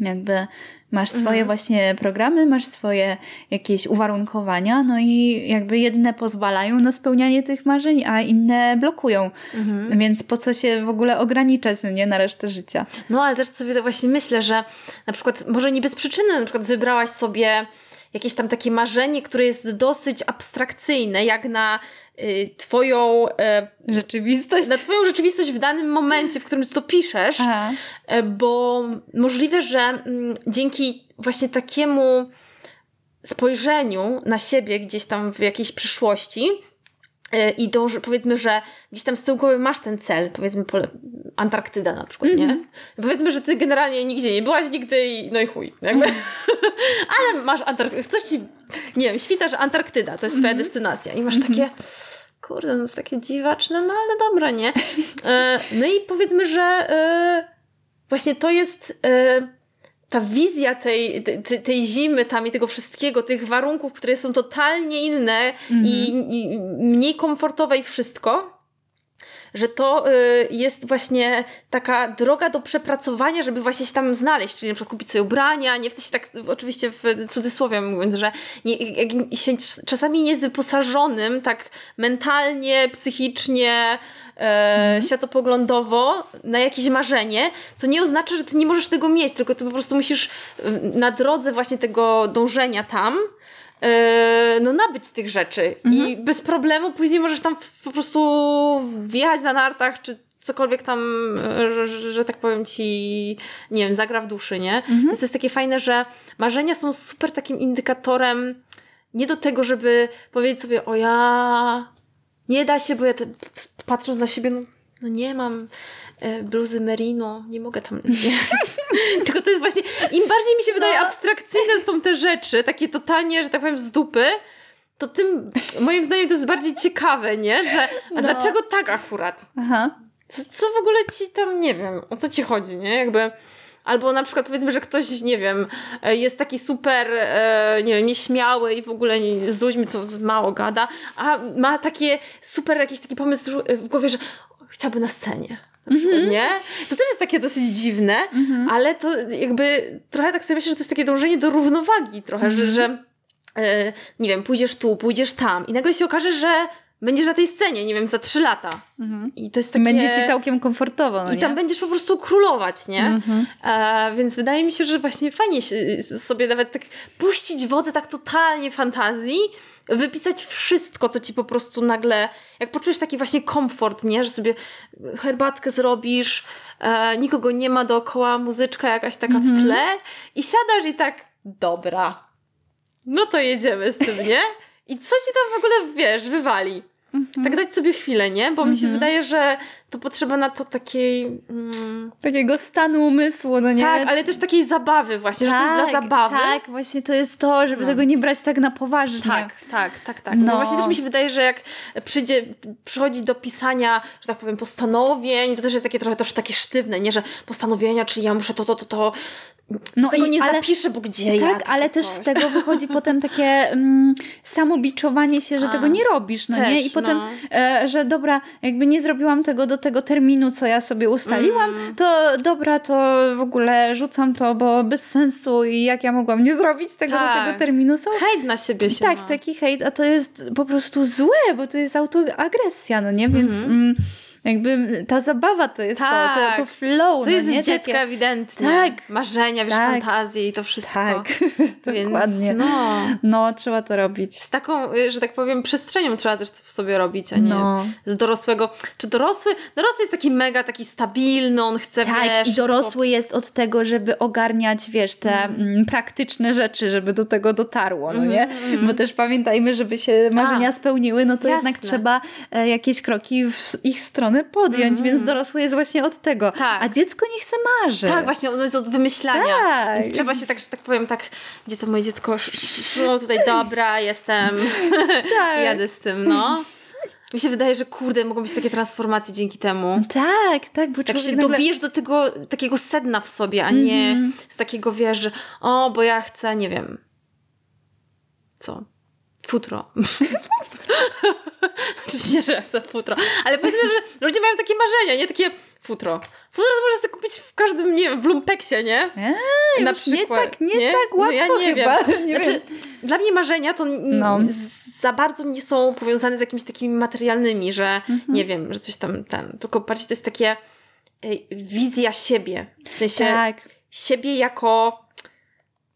jakby Masz swoje mhm. właśnie programy, masz swoje jakieś uwarunkowania, no i jakby jedne pozwalają na spełnianie tych marzeń, a inne blokują. Mhm. Więc po co się w ogóle ograniczać, no nie, na resztę życia. No ale też sobie właśnie myślę, że na przykład, może nie bez przyczyny, na przykład wybrałaś sobie jakieś tam takie marzenie, które jest dosyć abstrakcyjne, jak na twoją y, rzeczywistość. Na twoją rzeczywistość w danym momencie, w którym to piszesz, y, bo możliwe, że mm, dzięki właśnie takiemu spojrzeniu na siebie gdzieś tam w jakiejś przyszłości, E, i dąży, powiedzmy, że gdzieś tam z tyłu głowy masz ten cel, powiedzmy Antarktyda na przykład, mm -hmm. nie? Mhm. Powiedzmy, że ty generalnie nigdzie nie byłaś nigdy i no i chuj, jakby. Mm. *laughs* ale masz Antarktydę, coś ci, nie wiem, świta, że Antarktyda to jest twoja mm -hmm. destynacja i masz takie, kurde, no takie dziwaczne, no ale dobra, nie? E, no i powiedzmy, że e, właśnie to jest ta wizja tej, tej, tej, zimy tam i tego wszystkiego, tych warunków, które są totalnie inne mm -hmm. i, i, mniej komfortowe i wszystko, że to y, jest właśnie taka droga do przepracowania, żeby właśnie się tam znaleźć, czyli na przykład kupić sobie ubrania, nie w sensie tak oczywiście w cudzysłowie mówiąc, że nie, się czasami nie jest wyposażonym tak mentalnie, psychicznie, e, światopoglądowo na jakieś marzenie, co nie oznacza, że ty nie możesz tego mieć, tylko ty po prostu musisz na drodze właśnie tego dążenia tam no nabyć tych rzeczy mhm. i bez problemu później możesz tam po prostu wjechać na nartach, czy cokolwiek tam, że, że, tak powiem ci, nie wiem, zagra w duszy, nie? Mhm. Więc to jest takie fajne, że marzenia są super takim indykatorem nie do tego, żeby powiedzieć sobie, o ja nie da się, bo ja te, patrząc na siebie, no, no nie mam e, bluzy merino, nie mogę tam. *laughs* Tylko to jest właśnie, im bardziej mi się wydaje no. abstrakcyjne są te rzeczy, takie totalnie, że tak powiem, z dupy, to tym moim zdaniem to jest bardziej ciekawe, nie? Że a no. dlaczego tak akurat? Aha. Co, co w ogóle ci tam, nie wiem, o co ci chodzi, nie? Jakby Albo na przykład powiedzmy, że ktoś, nie wiem, e, jest taki super, e, nie wiem, nieśmiały i w ogóle nie, z ludźmi to mało gada, a ma takie super jakiś taki pomysł w głowie, że chciałby na scenie. Na przykład, mm -hmm. nie? To też jest takie dosyć dziwne, mm -hmm. ale to jakby trochę tak sobie myślę, że to jest takie dążenie do równowagi trochę, mm -hmm. że, że e, nie wiem, pójdziesz tu, pójdziesz tam i nagle się okaże, że będziesz na tej scenie, nie wiem, za trzy lata. Mhm. I to jest takie... Będzie ci całkiem komfortowo, no I nie? tam będziesz po prostu królować, nie? Mhm. E, więc wydaje mi się, że właśnie fajnie sobie nawet tak puścić wodze tak totalnie fantazji, wypisać wszystko, co ci po prostu nagle, jak poczujesz taki właśnie komfort, nie? Że sobie herbatkę zrobisz, e, nikogo nie ma dookoła, muzyczka jakaś taka mhm. w tle i siadasz i tak, dobra, no to jedziemy z tym, nie? I co ci tam w ogóle, wiesz, wywali? Mhm. Tak dać sobie chwilę, nie? Bo mi się mhm. wydaje, że to potrzeba na to takiej... Mm... Takiego stanu umysłu, no nie? Tak, ale też takiej zabawy właśnie, tak, że to jest dla tak, zabawy. Tak, właśnie to jest to, żeby no. tego nie brać tak na poważnie. Tak, tak, tak, tak. No. Bo właśnie też mi się wydaje, że jak przyjdzie, przychodzi do pisania, że tak powiem, postanowień, to też jest takie trochę też takie sztywne, nie? Że postanowienia, czyli ja muszę to, to, to, to, no tego i, nie ale, zapiszę, bo gdzie Tak, ja, ale też z tego wychodzi potem takie mm, samobiczowanie się, że A, tego nie robisz, no też, nie? I potem, no. e, że dobra, jakby nie zrobiłam tego do tego terminu, co ja sobie ustaliłam, mm. to dobra, to w ogóle rzucam to, bo bez sensu i jak ja mogłam nie zrobić tego tak. do tego tak. terminu. Są... Hejt na siebie się Tak, ma. taki hejt, a to jest po prostu złe, bo to jest autoagresja, no nie? Więc... Mhm. Mm jakby ta zabawa to jest tak. to, to, to tak. flow. To jest no, nie? dziecka Takie... ewidentnie. Tak. Marzenia, wiesz, tak. fantazje i to wszystko. Tak, *laughs* Więc, dokładnie. No. no, trzeba to robić. Z taką, y, że tak powiem, przestrzenią trzeba też to w sobie robić, a nie no. z dorosłego. Czy dorosły? Dorosły jest taki mega, taki stabilny, on chce, Tak, wiesz, i dorosły jest od tego, żeby ogarniać, wiesz, te mm. praktyczne rzeczy, żeby do tego dotarło, no nie? Mm. Bo też pamiętajmy, żeby się marzenia a, spełniły, no to jasne. jednak trzeba e, jakieś kroki w ich stronę stronę podjąć, mm. więc dorosły jest właśnie od tego. Tak. A dziecko nie chce marzyć. Tak, właśnie, ono jest od wymyślania. Tak. Więc trzeba się tak, że tak powiem, tak, gdzie to moje dziecko, no tutaj dobra, jestem, *laughs* tak. jadę z tym, no. Mi się wydaje, że kurde, mogą być takie transformacje dzięki temu. Tak, tak. Bo tak się nagle... dobijesz do tego takiego sedna w sobie, a nie mm z takiego wiesz, o, bo ja chcę, nie wiem, co? Futro. *laughs* Oczywiście, że chcę futro. Ale powiedzmy, że ludzie mają takie marzenia, nie takie futro. Futro można sobie kupić w każdym, nie wiem, w Lumpeksie, nie? Eee, Na przykład. Nie tak, nie, nie? tak łatwo no ja nie chyba. Wiem. *laughs* Nie znaczy, wiem. Dla mnie marzenia to no. za bardzo nie są powiązane z jakimiś takimi materialnymi, że mhm. nie wiem, że coś tam, ten, tylko bardziej to jest takie wizja siebie. W sensie tak. siebie jako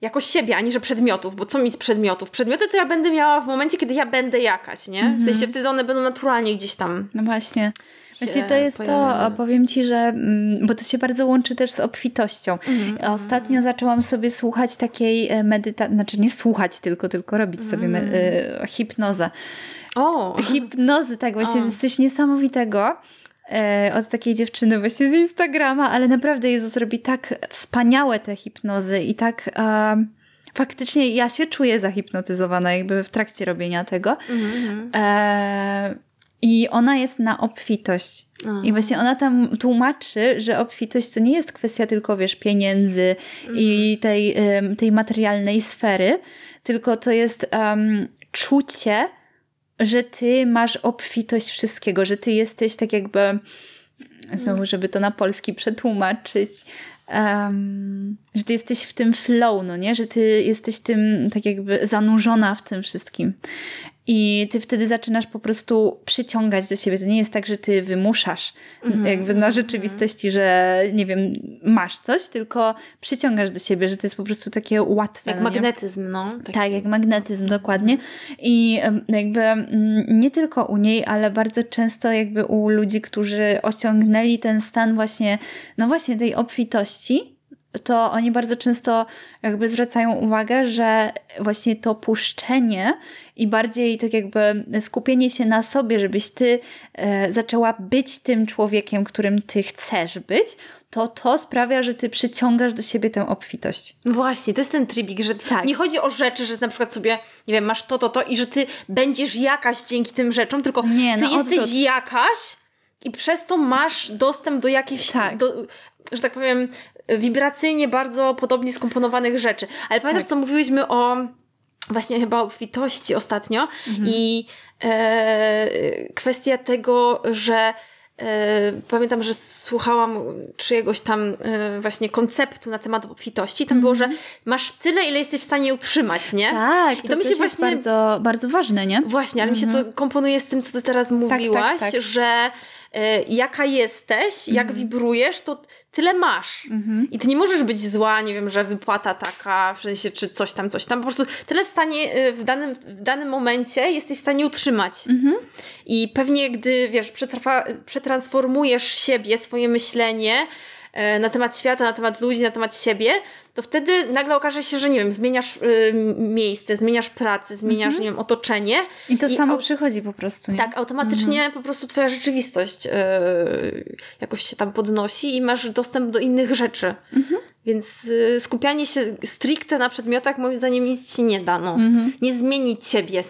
jako siebie, ani że przedmiotów, bo co mi z przedmiotów? Przedmioty to ja będę miała w momencie, kiedy ja będę jakaś, nie? W sensie mhm. wtedy one będą naturalnie gdzieś tam. No właśnie. Właśnie to jest to, powiem Ci, że, mm, bo to się bardzo łączy też z obfitością. Mm. Ostatnio zaczęłam sobie słuchać takiej e, medytacji, znaczy nie słuchać tylko, tylko robić sobie mm. e, hipnozę. O! Hipnozy, tak, właśnie o. jest coś niesamowitego od takiej dziewczyny właśnie z Instagrama, ale naprawdę Jezus robi tak wspaniałe te hipnozy i tak e, faktycznie ja się czuję zahipnotyzowana jakby w trakcie robienia tego. Mm-hmm. E, I ona jest na obfitość. I właśnie ona tam tłumaczy, że obfitość to nie jest kwestia tylko, wiesz, pieniędzy mm. i mhm. tej, tej materialnej sfery, tylko to jest um, czucie, że ty masz obfitość wszystkiego, że ty jesteś tak jakby, znowu, żeby to na polski przetłumaczyć, um, że ty jesteś w tym flow, no nie? Że ty jesteś tym tak jakby zanurzona w tym wszystkim. I ty wtedy zaczynasz po prostu przyciągać do siebie. To nie jest tak, że ty wymuszasz mm -hmm. jakby na rzeczywistości, że nie wiem, masz coś, tylko przyciągasz do siebie, że to jest po prostu takie łatwe. Jak no magnetyzm, no. Taki. Tak, jak magnetyzm, dokładnie. I jakby nie tylko u niej, ale bardzo często jakby u ludzi, którzy osiągnęli ten stan właśnie, no właśnie tej obfitości, to oni bardzo często jakby zwracają uwagę, że właśnie to puszczenie i bardziej tak jakby skupienie się na sobie, żebyś ty e, zaczęła być tym człowiekiem, którym ty chcesz być, to to sprawia, że ty przyciągasz do siebie tę obfitość. Właśnie, to jest ten tribik, że tak. nie chodzi o rzeczy, że na przykład sobie, nie wiem, masz to, to, to i że ty będziesz jakaś dzięki tym rzeczom, tylko nie, ty no jesteś odwrót. jakaś i przez to masz dostęp do jakichś, tak. do, że tak powiem, wibracyjnie bardzo podobnie skomponowanych rzeczy. Ale pamiętasz, tak. co mówiłyśmy o właśnie chyba obfitości ostatnio mhm. i e, kwestia tego, że e, pamiętam, że słuchałam czyjegoś tam e, właśnie konceptu na temat obfitości. Tam było, że mhm. masz tyle, ile jesteś w stanie utrzymać, nie? Tak, I to, to mi się właśnie bardzo, bardzo ważne, nie? Właśnie, ale mi się to mhm. komponuje z tym, co ty teraz tak, tak, mówiłaś, tak, tak, że jaka jesteś, jak mhm. wibrujesz, to tyle masz. Mhm. I ty nie możesz być zła, nie wiem, że wypłata taka, w sensie, czy coś tam, coś tam. Po prostu tyle w stanie, e, w danym, w danym momencie jesteś w stanie utrzymać. Mhm. I pewnie, gdy, wiesz, przetransformujesz siebie, swoje myślenie, E, na temat świata, na temat ludzi, na temat siebie, to wtedy nagle okaże się, że nie wiem, zmieniasz y, miejsce, zmieniasz pracę, zmieniasz, mhm. nie wiem, otoczenie. I to I samo przychodzi po prostu, nie? Tak, automatycznie mhm. po prostu twoja rzeczywistość y, jakoś się tam podnosi i masz dostęp do innych rzeczy. Mhm. Więc y, skupianie się stricte na przedmiotach moim zdaniem nic ci nie da, no. Mhm. Nie zmienić ciebie.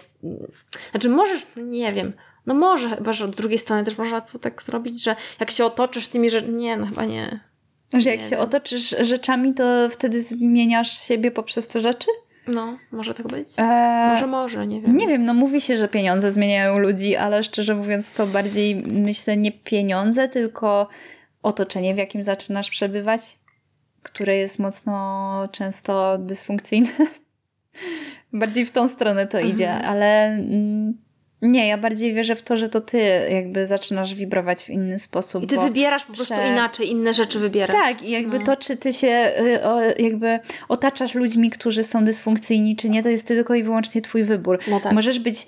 Znaczy możesz, nie wiem, no może, chyba, że od drugiej strony też można to tak zrobić, że jak się otoczysz tymi rzeczami, nie, no chyba nie. Że jak się otoczysz rzeczami, to wtedy zmieniasz siebie poprzez te rzeczy? No, może tak być. Eee, może, może, nie wiem. Nie wiem, no mówi się, że pieniądze zmieniają ludzi, ale szczerze mówiąc to bardziej myślę nie pieniądze, tylko otoczenie, w jakim zaczynasz przebywać, które jest mocno często dysfunkcyjne. *laughs* bardziej w tą stronę to mhm. idzie, ale... Mm, nie, ja bardziej wierzę w to, że to ty jakby zaczynasz wibrować w inny sposób. I ty wybierasz po prostu inaczej, inne rzeczy wybierasz. Tak, i jakby no. to, czy ty się y, jakby otaczasz ludźmi, którzy są dysfunkcyjni, czy nie, to jest tylko i wyłącznie twój wybór. No tak. Możesz być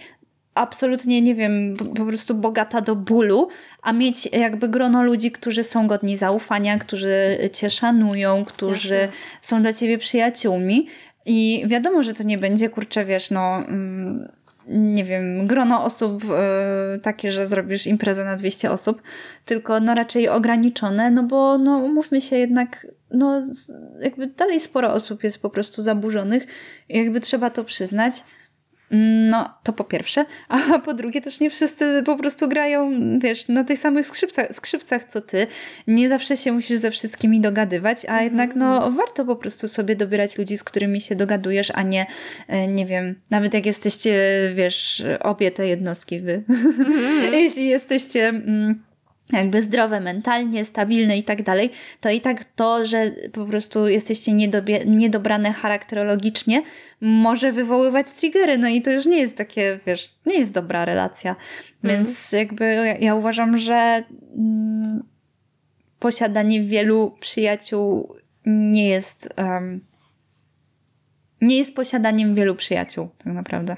absolutnie, nie wiem, po prostu bogata do bólu, a mieć jakby grono ludzi, którzy są godni zaufania, którzy cię szanują, którzy Jasne. są dla ciebie przyjaciółmi. I wiadomo, że to nie będzie, kurczę, wiesz, no... Mm, nie wiem, grono osób y, takie, że zrobisz imprezę na 200 osób, tylko no raczej ograniczone, no bo no umówmy się jednak, no jakby dalej sporo osób jest po prostu zaburzonych jakby trzeba to przyznać. No, to po pierwsze. A po drugie, też nie wszyscy po prostu grają, wiesz, na tych samych skrzypcach, skrzypcach co ty. Nie zawsze się musisz ze wszystkimi dogadywać, a mm -hmm. jednak, no, mhm. warto po prostu sobie dobierać ludzi, z którymi się dogadujesz, a nie, e, nie wiem, nawet jak jesteście, wiesz, obie te jednostki wy. Mm -hmm. *laughs* Jeśli jesteście. Mm, jakby zdrowe mentalnie, stabilne i tak dalej, to i tak to, że po prostu jesteście niedobie, niedobrane charakterologicznie, może wywoływać triggery. No i to już nie jest takie, wiesz, nie jest dobra relacja. Mm. Więc jakby ja, ja, uważam, że mm, posiadanie wielu przyjaciół nie jest. Um, nie jest posiadaniem wielu przyjaciół, tak naprawdę.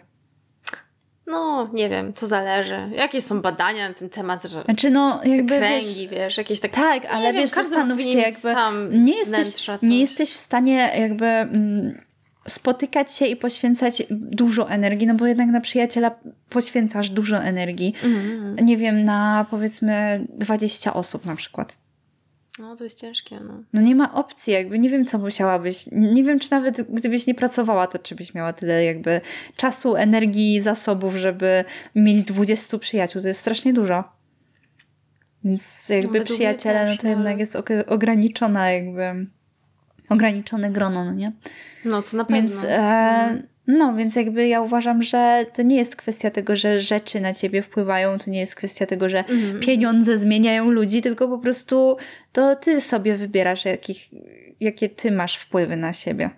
No, nie wiem, to zależy. Jakie są badania na ten temat, że znaczy, no, jakby, kręgi, wiesz, wiesz jakieś takie... Tak, ale wiesz, zastanów się jakby... nie jesteś, nie jesteś w stanie jakby mm, spotykać się i poświęcać dużo energii, no bo jednak na przyjaciela poświęcasz dużo energii. Mm. Nie wiem, na powiedzmy 20 osób na przykład. No, to jest ciężkie, no. No nie ma opcji, jakby nie wiem, co musiałabyś. Nie wiem, czy nawet gdybyś nie pracowała, to czy byś miała tyle jakby czasu, energii, zasobów, żeby mieć 20 przyjaciół. To jest strasznie dużo. Więc jakby no, przyjaciele, no to jednak jest ograniczona jakby ograniczone grono, no nie? No, to na pewno. Więc e, No, więc jakby ja uważam, że to nie jest kwestia tego, że rzeczy na ciebie wpływają, to nie jest kwestia tego, że Mhm. pieniądze zmieniają ludzi, tylko po prostu to ty sobie wybierasz, jakich, jakie ty masz wpływy na siebie.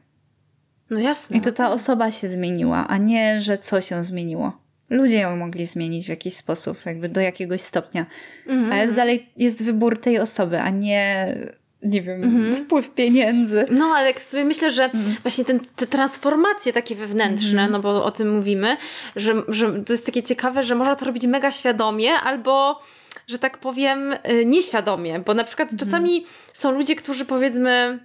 No jasne. I to ta osoba się zmieniła, a nie, że co się zmieniło. Ludzie ją mogli zmienić w jakiś sposób, jakby do jakiegoś stopnia. Mhm. Ale to dalej jest wybór tej osoby, a nie, nie wiem, Mhm. wpływ pieniędzy. No, ale jak sobie myślę, że Mhm. właśnie ten, te transformacje takie wewnętrzne, no bo o tym mówimy, że, że to jest takie ciekawe, że można to robić mega świadomie albo, że tak powiem, y, nieświadomie, bo na przykład Mhm. czasami są ludzie, którzy powiedzmy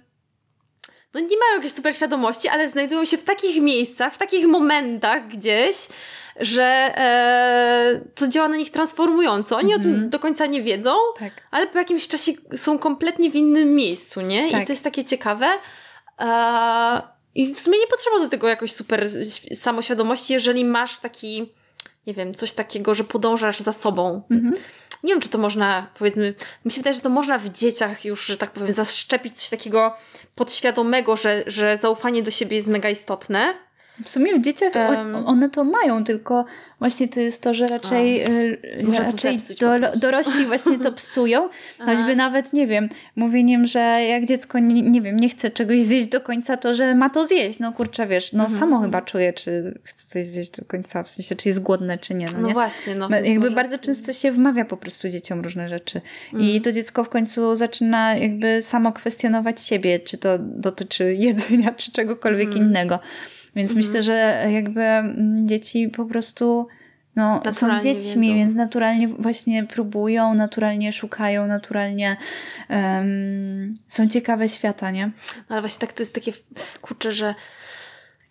no nie mają jakiejś super świadomości, ale znajdują się w takich miejscach, w takich momentach gdzieś, że e, to działa na nich transformująco. Oni o tym Mhm. do końca nie wiedzą, Tak. ale po jakimś czasie są kompletnie w innym miejscu, nie? I Tak. to jest takie ciekawe. E, I w sumie nie potrzeba do tego jakoś super samoświadomości, jeżeli masz taki, nie wiem, coś takiego, że podążasz za sobą. Mhm. Nie wiem, czy to można, powiedzmy, mi się wydaje, że to można w dzieciach już, że tak powiem, zaszczepić coś takiego podświadomego, że, że zaufanie do siebie jest mega istotne. W sumie w dzieciach Em. one to mają, tylko właśnie to jest to, że raczej, y, Może to raczej do, dorośli właśnie to *laughs* psują. Choćby nawet, nie wiem, mówieniem, że jak dziecko, nie, nie wiem, nie chce czegoś zjeść do końca, to że ma to zjeść. No kurczę, wiesz, no Mhm. samo chyba czuje, czy chce coś zjeść do końca, w sensie, czy jest głodne, czy nie. No, No nie? właśnie, no. Więc Jakby bardzo często się wmawia po prostu dzieciom różne rzeczy. I Mhm. to dziecko w końcu zaczyna jakby samo kwestionować siebie, czy to dotyczy *laughs* jedzenia, czy czegokolwiek Mhm. innego. Więc myślę, że jakby mm, dzieci po prostu no, są dziećmi, wiedzą. więc naturalnie właśnie próbują, naturalnie szukają, naturalnie em, są ciekawe świata, nie? No ale właśnie tak to jest takie, kurczę, że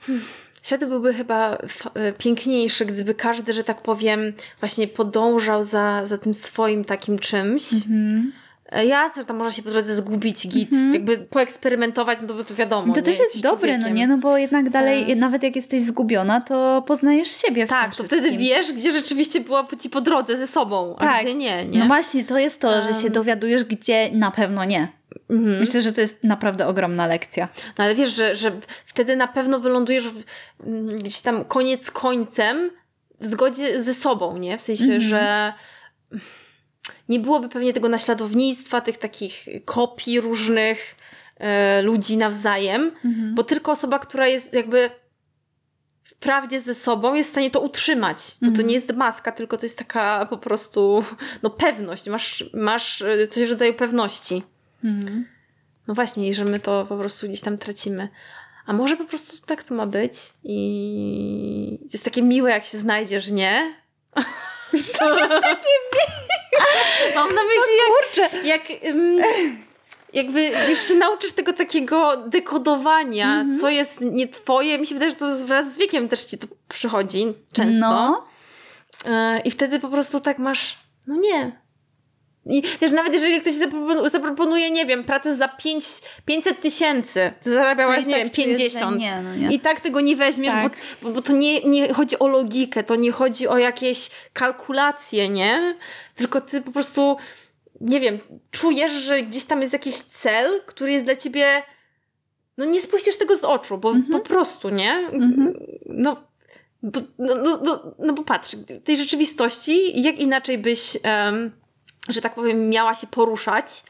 hmm, świat byłby chyba e, piękniejszy, gdyby każdy, że tak powiem, właśnie podążał za, za tym swoim takim czymś. Mhm. E, Jasne, że tam można się po drodze zgubić, git, jakby poeksperymentować, no to, to wiadomo. To też jest dobre, no nie? No bo jednak dalej, E. nawet jak jesteś zgubiona, to poznajesz siebie w Tak, to wtedy wiesz, gdzie rzeczywiście była ci po drodze ze sobą, a Tak. gdzie nie, nie? No właśnie, to jest to, że się dowiadujesz, gdzie na pewno nie. Mhm. Myślę, że to jest naprawdę ogromna lekcja. No ale wiesz, że, że wtedy na pewno wylądujesz w, mm, gdzieś tam koniec końcem w zgodzie ze sobą, nie? W sensie, Mhm. że nie byłoby pewnie tego naśladownictwa, tych takich kopii różnych e, ludzi nawzajem, Mhm. bo tylko osoba, która jest jakby w prawdzie ze sobą jest w stanie to utrzymać. Bo to Mhm. nie jest maska, tylko to jest taka po prostu no pewność. Masz, masz e, coś w rodzaju pewności. Mhm. No właśnie, i że my to po prostu gdzieś tam tracimy. A może po prostu tak to ma być i jest takie miłe, jak się znajdziesz, nie? *laughs* To jest takie miłe! *laughs* Mam na myśli, Kurczę! jak, jak ym, jakby już się nauczysz tego takiego dekodowania, co jest nie twoje. Mi się wydaje, że to wraz z wiekiem też ci to przychodzi często. No. E, I wtedy po prostu tak masz, no nie. I wiesz, nawet jeżeli ktoś zaproponuje, nie wiem, pracę za pięć, 500 tysięcy, ty zarabiałaś, No nie tak wiem, czujesz, że 50. nie, no nie. I tak tego nie weźmiesz, Tak. bo, bo, to nie, nie chodzi o logikę, to nie chodzi o jakieś kalkulacje, nie? Tylko ty po prostu, nie wiem, czujesz, że gdzieś tam jest jakiś cel, który jest dla ciebie, no nie spuścisz tego z oczu, bo po prostu, nie? Mhm. No, bo, no, no, no, no bo patrz, w tej rzeczywistości, jak inaczej byś, em, że tak powiem, miała się poruszać,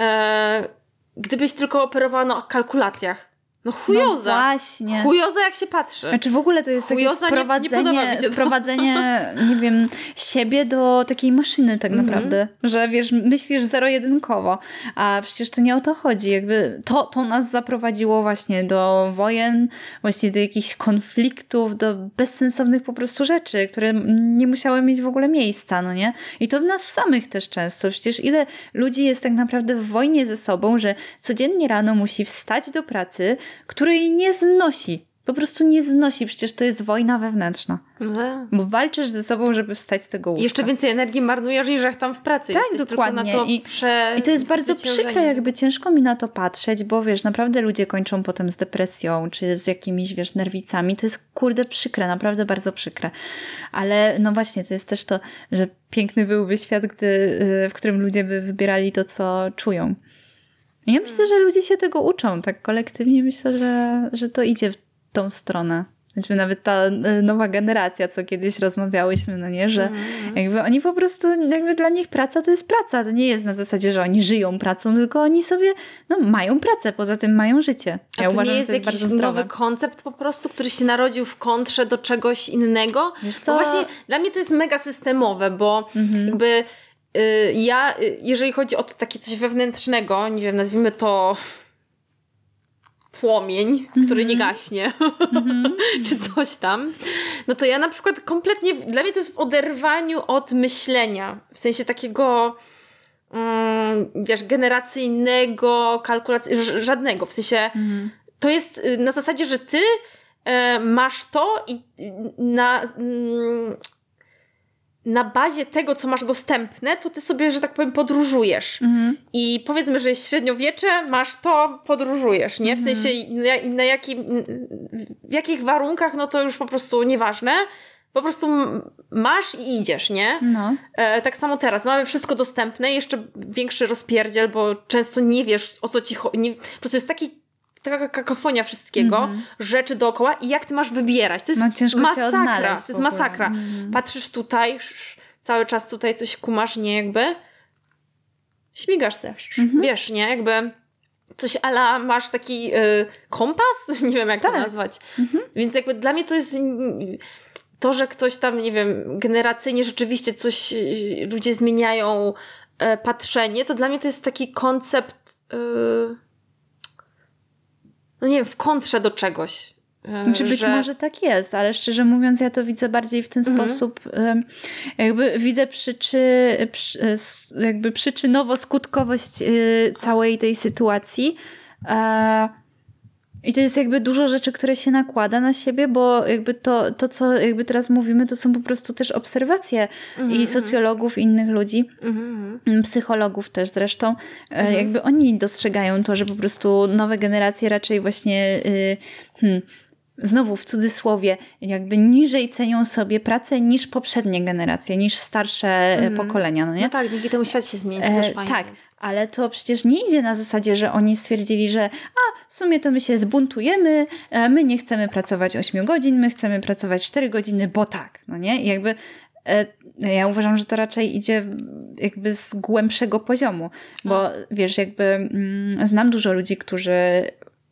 e, gdybyś tylko operowała na kalkulacjach. No No chujoza. właśnie. chujoza jak się patrzy. Znaczy w ogóle to jest takie Chujoza, nie- nie sprowadzenie, mi się sprowadzenie *laughs* nie wiem, siebie do takiej maszyny tak Mhm. naprawdę, że wiesz, myślisz zero-jedynkowo, a przecież to nie o to chodzi, jakby to, to nas zaprowadziło właśnie do wojen, właśnie do jakichś konfliktów, do bezsensownych po prostu rzeczy, które nie musiały mieć w ogóle miejsca, no nie? I to w nas samych też często, przecież ile ludzi jest tak naprawdę w wojnie ze sobą, że codziennie rano musi wstać do pracy, której nie znosi. Po prostu nie znosi, przecież to jest wojna wewnętrzna. No. Bo walczysz ze sobą, żeby wstać z tego łóżka. Jeszcze więcej energii marnujesz niż jak tam w pracy Tak, jesteś. dokładnie. To I- prze... I to jest bardzo przykre, jakby ciężko mi na to patrzeć, bo wiesz, naprawdę ludzie kończą potem z depresją, czy z jakimiś, wiesz, nerwicami. To jest kurde przykre, naprawdę bardzo przykre. Ale no właśnie, to jest też to, że piękny byłby świat, gdy, y, w którym ludzie by wybierali to, co czują. Ja myślę, że ludzie się tego uczą, tak kolektywnie myślę, że, że to idzie w tą stronę. choćby nawet ta e, nowa generacja, co kiedyś rozmawiałyśmy, no nie, że mm. jakby oni po prostu, jakby dla nich praca to jest praca, to nie jest na zasadzie, że oni żyją pracą, tylko oni sobie, no mają pracę, poza tym mają życie. Ja A to uważam, nie jest, to jest jakiś nowy koncept po prostu, który się narodził w kontrze do czegoś innego? Wiesz co? Bo właśnie dla mnie to jest mega systemowe, bo mm-hmm. jakby ja, y, jeżeli chodzi o to takie coś wewnętrznego, nie wiem, nazwijmy to płomień, który nie mhm. gaśnie, mm-hmm. *laughs* czy coś tam, no to ja na przykład kompletnie, dla mnie to jest w oderwaniu od myślenia, w sensie takiego um, wiesz, generacyjnego, kalkulacji, żadnego, w sensie mm. to jest y, na zasadzie, że ty e, masz to i na... Na bazie tego, co masz dostępne, to ty sobie, że tak powiem, podróżujesz. Mhm. I powiedzmy, że jest średniowiecze, masz to, podróżujesz, nie? W mhm. sensie na, na jakim, w jakich warunkach, no to już po prostu nieważne. Po prostu masz i idziesz, nie? No. E, tak samo teraz. Mamy wszystko dostępne, jeszcze większy rozpierdziel, bo często nie wiesz, o co ci chodzi. Po prostu jest taki taka kakofonia wszystkiego, mm -hmm. rzeczy dookoła i jak ty masz wybierać. To jest no, masakra. To jest masakra. Mm -hmm. Patrzysz tutaj, cały czas tutaj coś kumasz, nie jakby. Śmigasz się, mm -hmm. wiesz, nie? Jakby coś ala masz taki y, kompas? *laughs* nie wiem, jak tak. to nazwać. Mhm. Więc jakby dla mnie to jest to, że ktoś tam, nie wiem, generacyjnie rzeczywiście coś y, ludzie zmieniają e, patrzenie, to dla mnie to jest taki koncept y, no nie wiem, w kontrze do czegoś. E, Czy być że... może tak jest, ale szczerze mówiąc, ja to widzę bardziej w ten mhm. sposób, jakby widzę przyczy, e, jakby przyczynowo-skutkowość e, całej tej sytuacji. I to jest jakby dużo rzeczy, które się nakłada na siebie, bo jakby to, to co jakby teraz mówimy, to są po prostu też obserwacje mm -hmm. i mhm. socjologów, i innych ludzi, mm -hmm. psychologów też zresztą. Mm -hmm. Jakby oni dostrzegają to, że po prostu nowe generacje raczej właśnie y, hmm, znowu w cudzysłowie, jakby niżej cenią sobie pracę niż poprzednie generacje, niż starsze mm. pokolenia. No, nie? no tak, dzięki temu świat się zmieni. To e, tak, ale to przecież nie idzie na zasadzie, że oni stwierdzili, że a w sumie to my się zbuntujemy, e, my nie chcemy pracować 8 godzin, my chcemy pracować 4 godziny, bo tak, no nie? I jakby e, ja uważam, że to raczej idzie jakby z głębszego poziomu, bo wiesz, jakby mm, znam dużo ludzi, którzy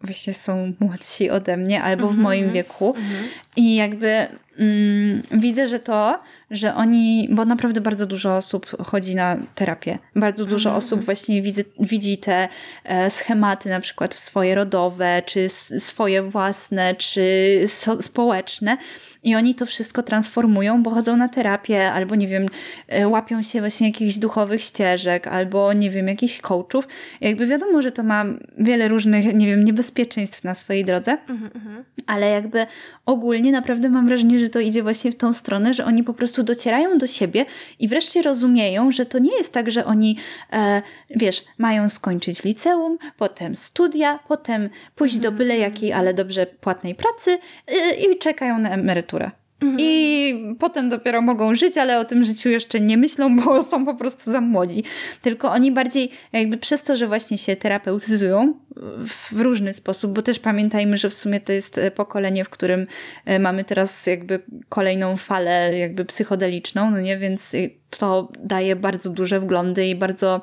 właśnie są młodsi ode mnie albo w moim mhm. wieku mhm. I jakby mm, widzę, że to, że oni, bo naprawdę bardzo dużo osób chodzi na terapię, bardzo dużo mhm. osób właśnie widzi, widzi te e, schematy na przykład swoje rodowe, czy swoje własne, czy so, społeczne i oni to wszystko transformują, bo chodzą na terapię, albo nie wiem, e, łapią się właśnie jakichś duchowych ścieżek, albo nie wiem, jakichś coachów. Jakby wiadomo, że to ma wiele różnych, nie wiem, niebezpieczeństw na swojej drodze, mhm, mhm. ale jakby ogólnie naprawdę mam wrażenie, że to idzie właśnie w tą stronę, że oni po prostu docierają do siebie i wreszcie rozumieją, że to nie jest tak, że oni, e, wiesz, mają skończyć liceum, potem studia, potem pójść do mhm, byle jakiej, ale dobrze płatnej pracy e, i czekają na emeryturę. Mhm. I potem dopiero mogą żyć, ale o tym życiu jeszcze nie myślą, bo *laughs* są po prostu za młodzi. Tylko oni bardziej jakby przez to, że właśnie się terapeutyzują w różny sposób, bo też pamiętajmy, że w sumie to jest pokolenie, w którym e, mamy teraz jakby kolejną falę jakby psychodeliczną, no nie, więc to daje bardzo duże wglądy i bardzo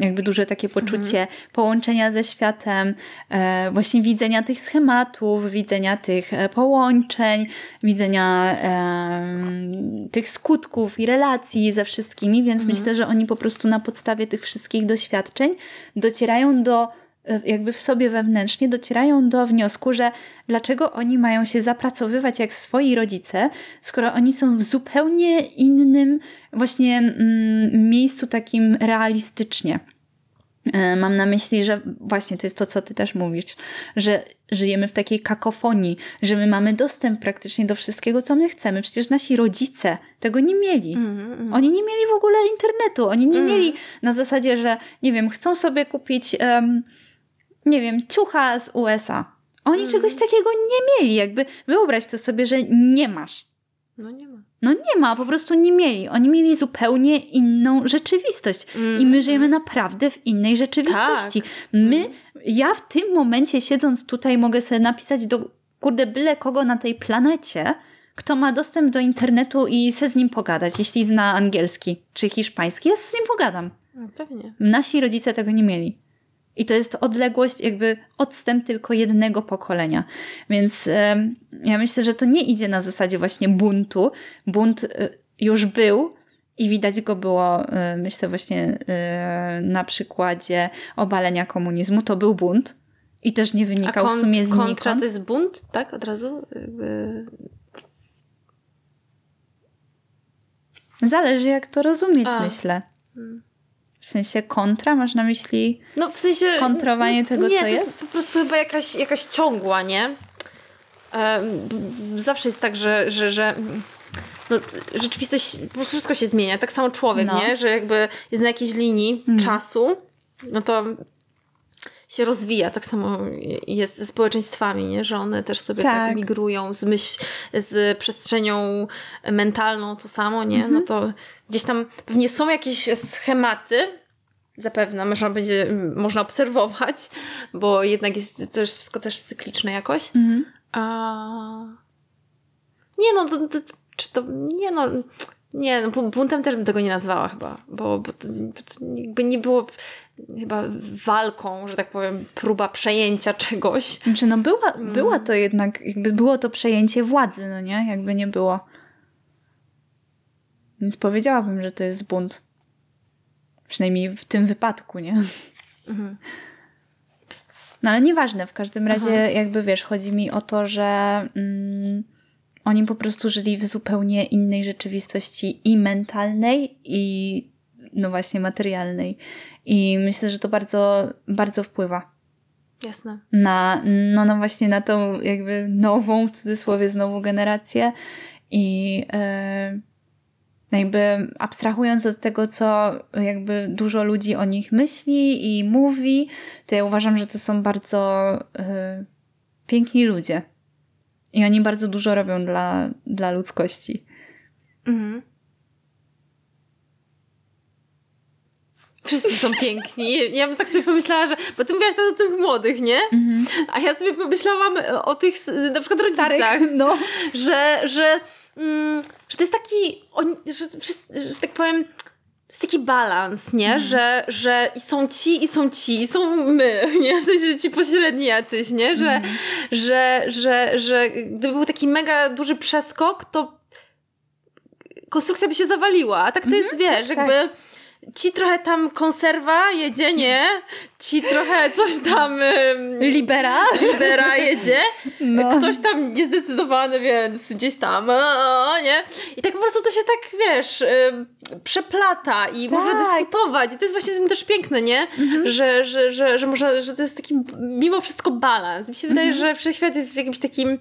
jakby duże takie poczucie mhm. połączenia ze światem, e, właśnie widzenia tych schematów, widzenia tych e, połączeń, widzenia tych skutków i relacji ze wszystkimi, więc mhm. myślę, że oni po prostu na podstawie tych wszystkich doświadczeń docierają do jakby w sobie wewnętrznie docierają do wniosku, że dlaczego oni mają się zapracowywać jak swoi rodzice, skoro oni są w zupełnie innym właśnie mm, miejscu takim realistycznie. E, mam na myśli, że właśnie to jest to, co ty też mówisz, że żyjemy w takiej kakofonii, że my mamy dostęp praktycznie do wszystkiego, co my chcemy. Przecież nasi rodzice tego nie mieli. Mm, mm. Oni nie mieli w ogóle internetu. Oni nie mm. mieli na zasadzie, że nie wiem, chcą sobie kupić um, nie wiem, ciucha z USA. Oni mm. czegoś takiego nie mieli. Jakby wyobraź to sobie, że nie masz. No nie ma. No nie ma, po prostu nie mieli. Oni mieli zupełnie inną rzeczywistość. Mm. I my żyjemy naprawdę w innej rzeczywistości. Tak. My, ja w tym momencie siedząc tutaj mogę sobie napisać do kurde, byle kogo na tej planecie, kto ma dostęp do internetu i chce z nim pogadać, jeśli zna angielski czy hiszpański, ja z nim pogadam. No, pewnie. Nasi rodzice tego nie mieli. I to jest odległość, jakby odstęp tylko jednego pokolenia. Więc ja myślę, że to nie idzie na zasadzie właśnie buntu. Bunt e, już był i widać go było, e, myślę, właśnie e, na przykładzie obalenia komunizmu. To był bunt. I też nie wynikał w sumie z kontra to jest bunt, tak? Od razu? Jakby... Zależy, jak to rozumieć, A. myślę. W sensie kontra, masz na myśli No w sensie... Kontrowanie tego, nie, co to jest? po prostu chyba jakaś, jakaś ciągła, nie? Zawsze jest tak, że, że, że no, t- rzeczywistość, po prostu wszystko się zmienia. Tak samo człowiek, No. nie? Że jakby jest na jakiejś linii czasu, no to się rozwija. Tak samo jest ze społeczeństwami, nie? Że one też sobie tak, Tak. migrują z myśl, z przestrzenią mentalną to samo, nie? No to gdzieś tam pewnie są jakieś schematy, zapewne można będzie, można obserwować, bo jednak jest to jest wszystko też cykliczne jakoś. A... Nie no, to, to, czy to, nie no, nie no, bu- buntem też bym tego nie nazwała chyba, bo, bo to, to jakby nie było chyba walką, że tak powiem, próba przejęcia czegoś. Znaczy, no była, Mm. była to jednak, jakby było to przejęcie władzy, no nie? Jakby nie było. Więc powiedziałabym, że to jest bunt. Przynajmniej w tym wypadku, nie? Mhm. No ale nieważne, w każdym razie jakby wiesz, chodzi mi o to, że mm, oni po prostu żyli w zupełnie innej rzeczywistości i mentalnej, i no właśnie materialnej. I myślę, że to bardzo, bardzo wpływa Jasne. na, no, no właśnie na tą jakby nową, w cudzysłowie znowu generację i e, jakby abstrahując od tego, co jakby dużo ludzi o nich myśli i mówi, to ja uważam, że to są bardzo e, piękni ludzie. I oni bardzo dużo robią dla, dla ludzkości. Mhm. Wszyscy są piękni. Ja bym tak sobie pomyślała, że. Bo ty mówiłaś teraz o tych młodych, nie? A ja sobie pomyślałam o tych na przykład rodzicach. no. że, że, mm, że to jest taki, on, że, wszyscy- że, tak powiem, to jest taki balans, nie? Że, że i są ci, i są ci, i są my, *laughs* nie? W sensie ci pośredni jacyś, nie? Że, że, że, że gdyby był taki mega duży przeskok, to konstrukcja by się zawaliła. A tak to jest, wiesz, tak. Ci trochę tam konserwa jedzie, nie? Ci trochę coś tam... ym, Libera. lidera jedzie, No. ktoś tam niezdecydowany, więc gdzieś tam, a, nie? I tak po prostu to się tak, wiesz, przeplata i można Tak. dyskutować. I to jest właśnie w tym też piękne, nie? Że, że, że, że, może, że to jest taki mimo wszystko balans. Mi się wydaje, że wszechświat jest w jakimś takim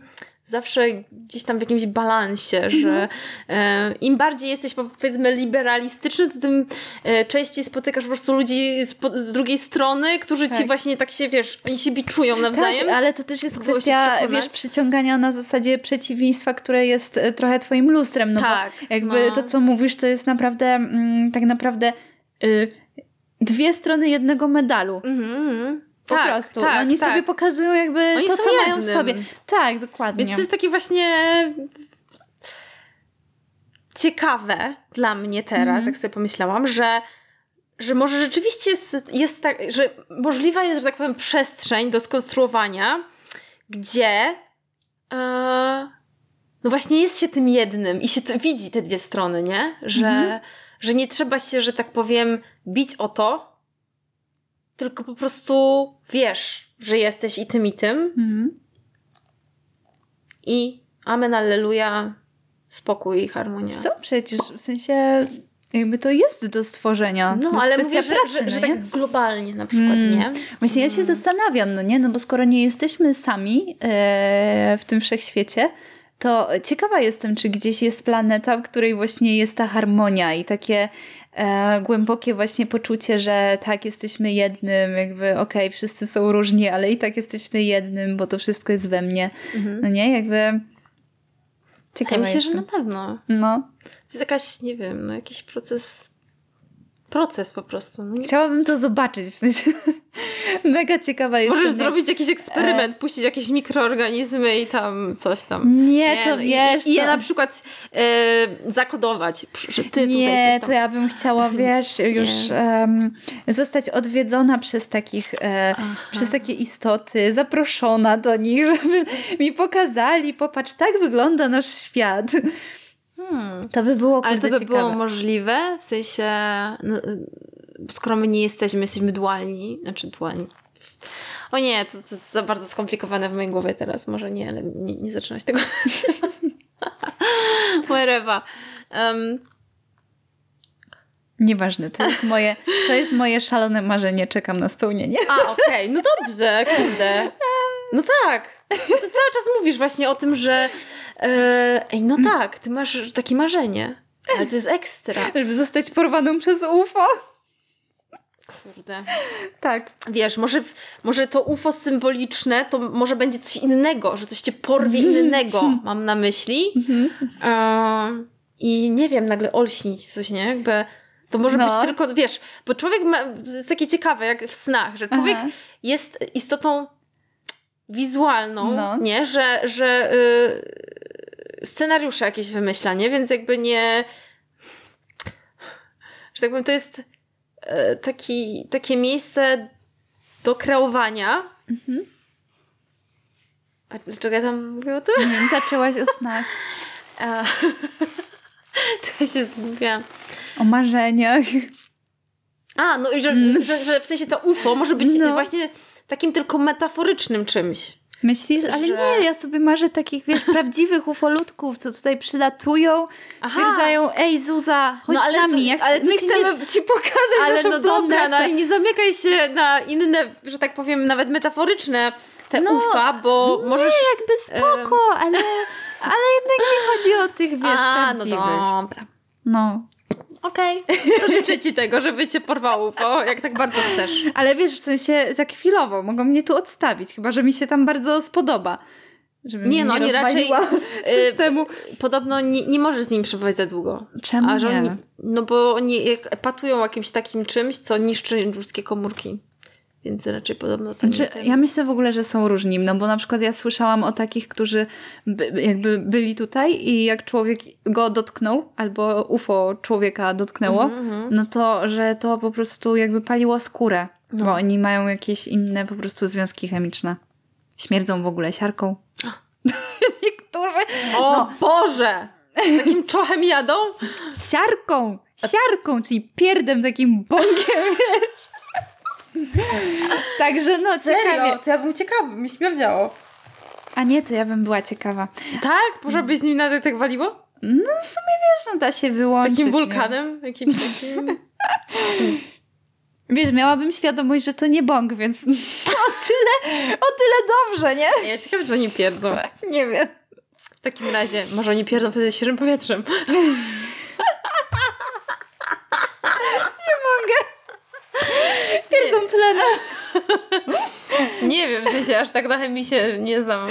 zawsze gdzieś tam w jakimś balansie, że e, im bardziej jesteś powiedzmy liberalistyczny, to tym e, częściej spotykasz po prostu ludzi z, po, z drugiej strony, którzy ci Tak. właśnie tak się, wiesz, oni się biczują nawzajem. Tak, ale to też jest Było kwestia, wiesz, przyciągania na zasadzie przeciwieństwa, które jest e, trochę twoim lustrem, no Tak, bo jakby no. to, co mówisz, to jest naprawdę mm, tak naprawdę y, dwie strony jednego medalu. Mhm, mhm. Po tak, prostu. Tak, I oni tak. sobie pokazują jakby Oni to, co mają w jednym. sobie. Tak, dokładnie. Więc to jest takie właśnie ciekawe dla mnie teraz, Mhm. jak sobie pomyślałam, że, że może rzeczywiście jest, jest tak, że możliwa jest, że tak powiem, przestrzeń do skonstruowania, gdzie e, no właśnie jest się tym jednym i się widzi te dwie strony, nie? Że, Mhm. że nie trzeba się, że tak powiem, bić o to, tylko po prostu wiesz, że jesteś i tym, i tym, Mhm. i amen, alleluja, spokój i harmonia. Są przecież, w sensie jakby to jest do stworzenia. No, ale mówię, że, pracy, że, że no nie? tak globalnie na przykład, Mm. nie? Właśnie ja się zastanawiam, no nie? No bo skoro nie jesteśmy sami e, w tym wszechświecie, to ciekawa jestem, czy gdzieś jest planeta, w której właśnie jest ta harmonia i takie e, głębokie właśnie poczucie, że tak, jesteśmy jednym, jakby okej, wszyscy są różni, ale i tak jesteśmy jednym, bo to wszystko jest we mnie. No nie? Jakby ciekawa Wydaje mi się, że na pewno. No. To jest jakaś, nie wiem, no jakiś proces proces po prostu. No, Chciałabym to zobaczyć, w sensie *laughs* mega ciekawa jest. Możesz zrobić jakiś eksperyment, e... puścić jakieś mikroorganizmy i tam coś tam. Nie, nie to no, wiesz. I, i je na przykład e, zakodować, że ty nie, to ja bym chciała, *laughs* wiesz, już um, zostać odwiedzona przez takich, e, przez takie istoty, zaproszona do nich, *laughs* żeby mi pokazali, popatrz, tak wygląda nasz świat. Hmm. To by było Ale to by ciekawe. było możliwe, w sensie no, skoro my nie jesteśmy, jesteśmy dualni, znaczy dualni. O nie, to, to jest za bardzo skomplikowane w mojej głowie teraz. Może nie, ale nie, nie zaczynać tego. *laughs* Wherever. Um, Nieważne, to jest moje, to jest moje szalone marzenie, czekam na spełnienie. A, okej, okay. no dobrze, kurde. No tak. No to cały czas mówisz właśnie o tym, że e, ej, no tak, ty masz takie marzenie. Ale to jest ekstra. Żeby zostać porwaną przez UFO. Kurde. Tak. Wiesz, może, może to UFO symboliczne to może będzie coś innego, że coś cię porwie innego, mam na myśli. Uh, I nie wiem, nagle olśnić coś, nie? Jakby to może no. być tylko, wiesz, bo człowiek ma, jest takie ciekawe, jak w snach, że człowiek Aha. jest istotą wizualną, no. nie? Że, że yy, scenariusze jakieś wymyśla, nie? Więc jakby nie... Że tak powiem, to jest yy, taki, takie miejsce do kreowania. Mhm. A dlaczego ja tam mówię o tym? Nie, zaczęłaś o snach. *laughs* Czy *laughs* się zgubiłam? O marzeniach. A, no i że, mm. że, że w sensie to UFO może być no. właśnie takim tylko metaforycznym czymś. Myślisz? Ale że... nie, ja sobie marzę takich, wiesz, *laughs* prawdziwych ufolutków, co tutaj przylatują, Aha. stwierdzają, ej Zuza, chodź no, ale z nami, to, ale my chcemy nie... ci pokazać Ale naszą no dobra, no ale nie zamykaj się na inne, że tak powiem, nawet metaforyczne te no, ufa, bo nie, możesz... jakby spoko, ale, ale jednak nie chodzi o tych, wiesz, *laughs* A, no prawdziwych. no dobra. No. Okej, okay. to życzę ci tego, żeby cię porwało, bo jak tak bardzo chcesz. Ale wiesz, w sensie za chwilowo, mogą mnie tu odstawić, chyba, że mi się tam bardzo spodoba. Żeby nie, no nie raczej systemu. Yy, podobno nie, nie możesz z nim przebywać za długo. Czemu A, że nie? Oni, no bo oni patują jakimś takim czymś, co niszczy ludzkie komórki. Więc raczej podobno to znaczy, nie Ja myślę w ogóle, że są różni, no bo na przykład ja słyszałam o takich, którzy by, jakby byli tutaj i jak człowiek go dotknął, albo UFO człowieka dotknęło, mm -hmm. no to, że to po prostu jakby paliło skórę, no. bo oni mają jakieś inne po prostu związki chemiczne. Śmierdzą w ogóle siarką. *gasps* Niektórzy... O no. Boże! Takim czochem jadą? Siarką! Siarką, czyli pierdem takim bąkiem, *laughs* wiesz? *laughs* Także no Serio? ciekawie. To ja bym ciekawa, mi śmierdziało. A nie, to ja bym była ciekawa. Tak? Można by z nim nawet tak waliło? No w sumie wiesz, no da się wyłączyć. Takim wulkanem? Jakimś takim... *laughs* Wiesz, miałabym świadomość, że to nie bąk, więc *laughs* o tyle, o tyle dobrze, nie? Ja ciekawe, czy oni pierdzą. Nie wiem. W takim razie, może oni pierdzą wtedy świeżym powietrzem. nie mogę. Nie wiem, w sensie aż tak na chemii się nie znam.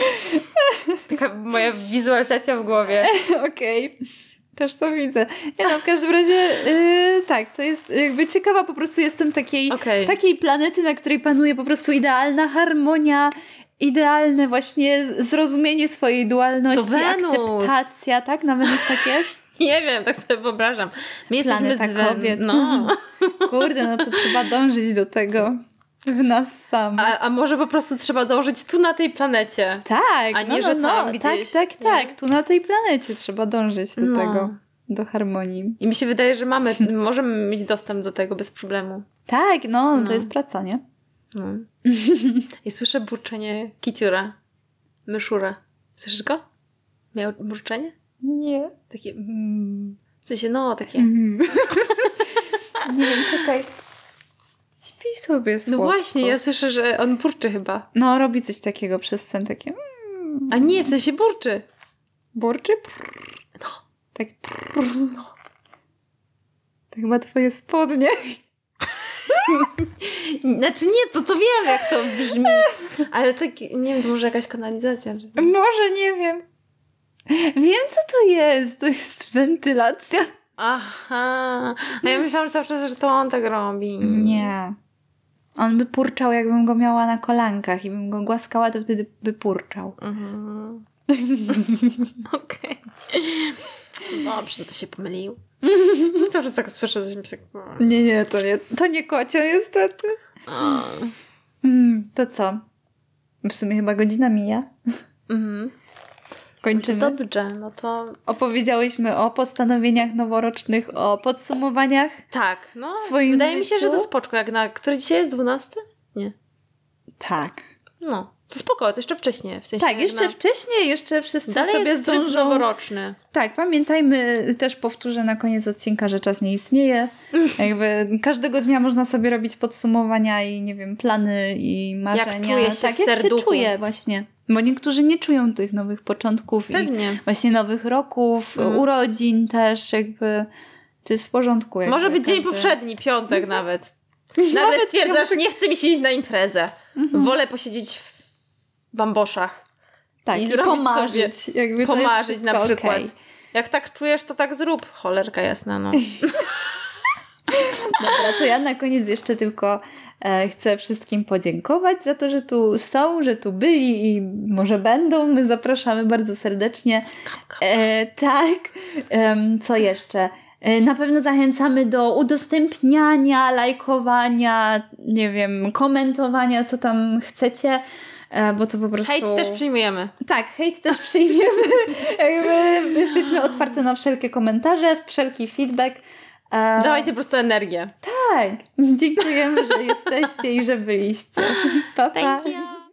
Taka moja wizualizacja w głowie. Okej. Okay. Też to widzę. Ja no, w każdym razie yy, tak, to jest jakby ciekawa po prostu jestem takiej, okay. takiej planety, na której panuje po prostu idealna harmonia, idealne właśnie zrozumienie swojej dualności, akceptacja, tak? Na Wenus tak jest? *laughs* Nie wiem, tak sobie wyobrażam. My jesteśmy z kobiet. No. *laughs* Kurde, no to trzeba dążyć do tego w nas samych. A, a może po prostu trzeba dążyć tu na tej planecie? Tak. A nie, no, że no, tam no, gdzieś. Tak, tak, tak. Tu na tej planecie trzeba dążyć do no. tego. Do harmonii. I mi się wydaje, że mamy, *laughs* możemy mieć dostęp do tego bez problemu. Tak, no, no. to jest praca, nie? No. *laughs* I słyszę burczenie kiciura. Myszura. Słyszysz go? Miał burczenie? Nie. Takie mm, w sensie, no, takie. Mm. *laughs* nie wiem, czekaj. Śpi sobie słodko. No właśnie, ja słyszę, że on burczy chyba. No, robi coś takiego przez sen, takie mm. A nie, w sensie burczy. Burczy? No. Tak. No. To chyba twoje spodnie. *laughs* Znaczy nie, to to wiem jak to brzmi. Ale tak, nie wiem, to może jakaś kanalizacja. Może, nie wiem. Wiem, co to jest. To jest wentylacja. Aha. A ja myślałam cały czas, że to on tak robi. Nie. On by purczał, jakbym go miała na kolankach i bym go głaskała, to wtedy by purczał. Mhm. *laughs* Okej. Dobrze, no to się pomylił. Cały czas tak słyszę, że mi się... Nie, nie, to nie, to nie kocie niestety. Mm, to co? W sumie chyba godzina mija. Mhm. Kończymy. Dobrze, no to Opowiedziałyśmy o postanowieniach noworocznych, o podsumowaniach. tak, no. Swoim wydaje mi się, życiu? że to spoczko. Jak na... Który dzisiaj jest? 12? Nie. Tak. No. To spoko, to jeszcze wcześniej. W sensie Tak, jak jeszcze na... wcześniej, jeszcze wszyscy Dalej sobie jest zdążą. noworoczny. Tak, pamiętajmy, też powtórzę na koniec odcinka, że czas nie istnieje. *laughs* Jakby każdego dnia można sobie robić podsumowania i nie wiem, plany i marzenia. czuje się tak, w jak serduchu. się czuje właśnie. Bo niektórzy nie czują tych nowych początków i Pewnie. właśnie nowych roków, Mm. urodzin też jakby to jest w porządku. Jakby Może być dzień każdy- powszedni, piątek nawet. Nagle Nawet stwierdzasz, piątek. nie chce mi się iść na imprezę. Wolę posiedzieć w bamboszach. Tak, i i, pomarzyć. Jakby to jest Pomarzyć na przykład. okej. Jak tak czujesz, to tak zrób. Cholerka jasna, no. *laughs* Dobra, to ja na koniec jeszcze tylko chcę wszystkim podziękować za to, że tu są, że tu byli i może będą. My zapraszamy bardzo serdecznie. E, tak. Em, co jeszcze? E, Na pewno zachęcamy do udostępniania, lajkowania, nie wiem, komentowania, co tam chcecie, e, bo to po prostu... Hejt też przyjmujemy. Tak, hejt też przyjmiemy. *laughs* Jakby jesteśmy otwarte na wszelkie komentarze, wszelki feedback. E, Dawajcie po prostu energię. tak, dziękujemy, że jesteście i że byliście. Pa, pa. Thank you.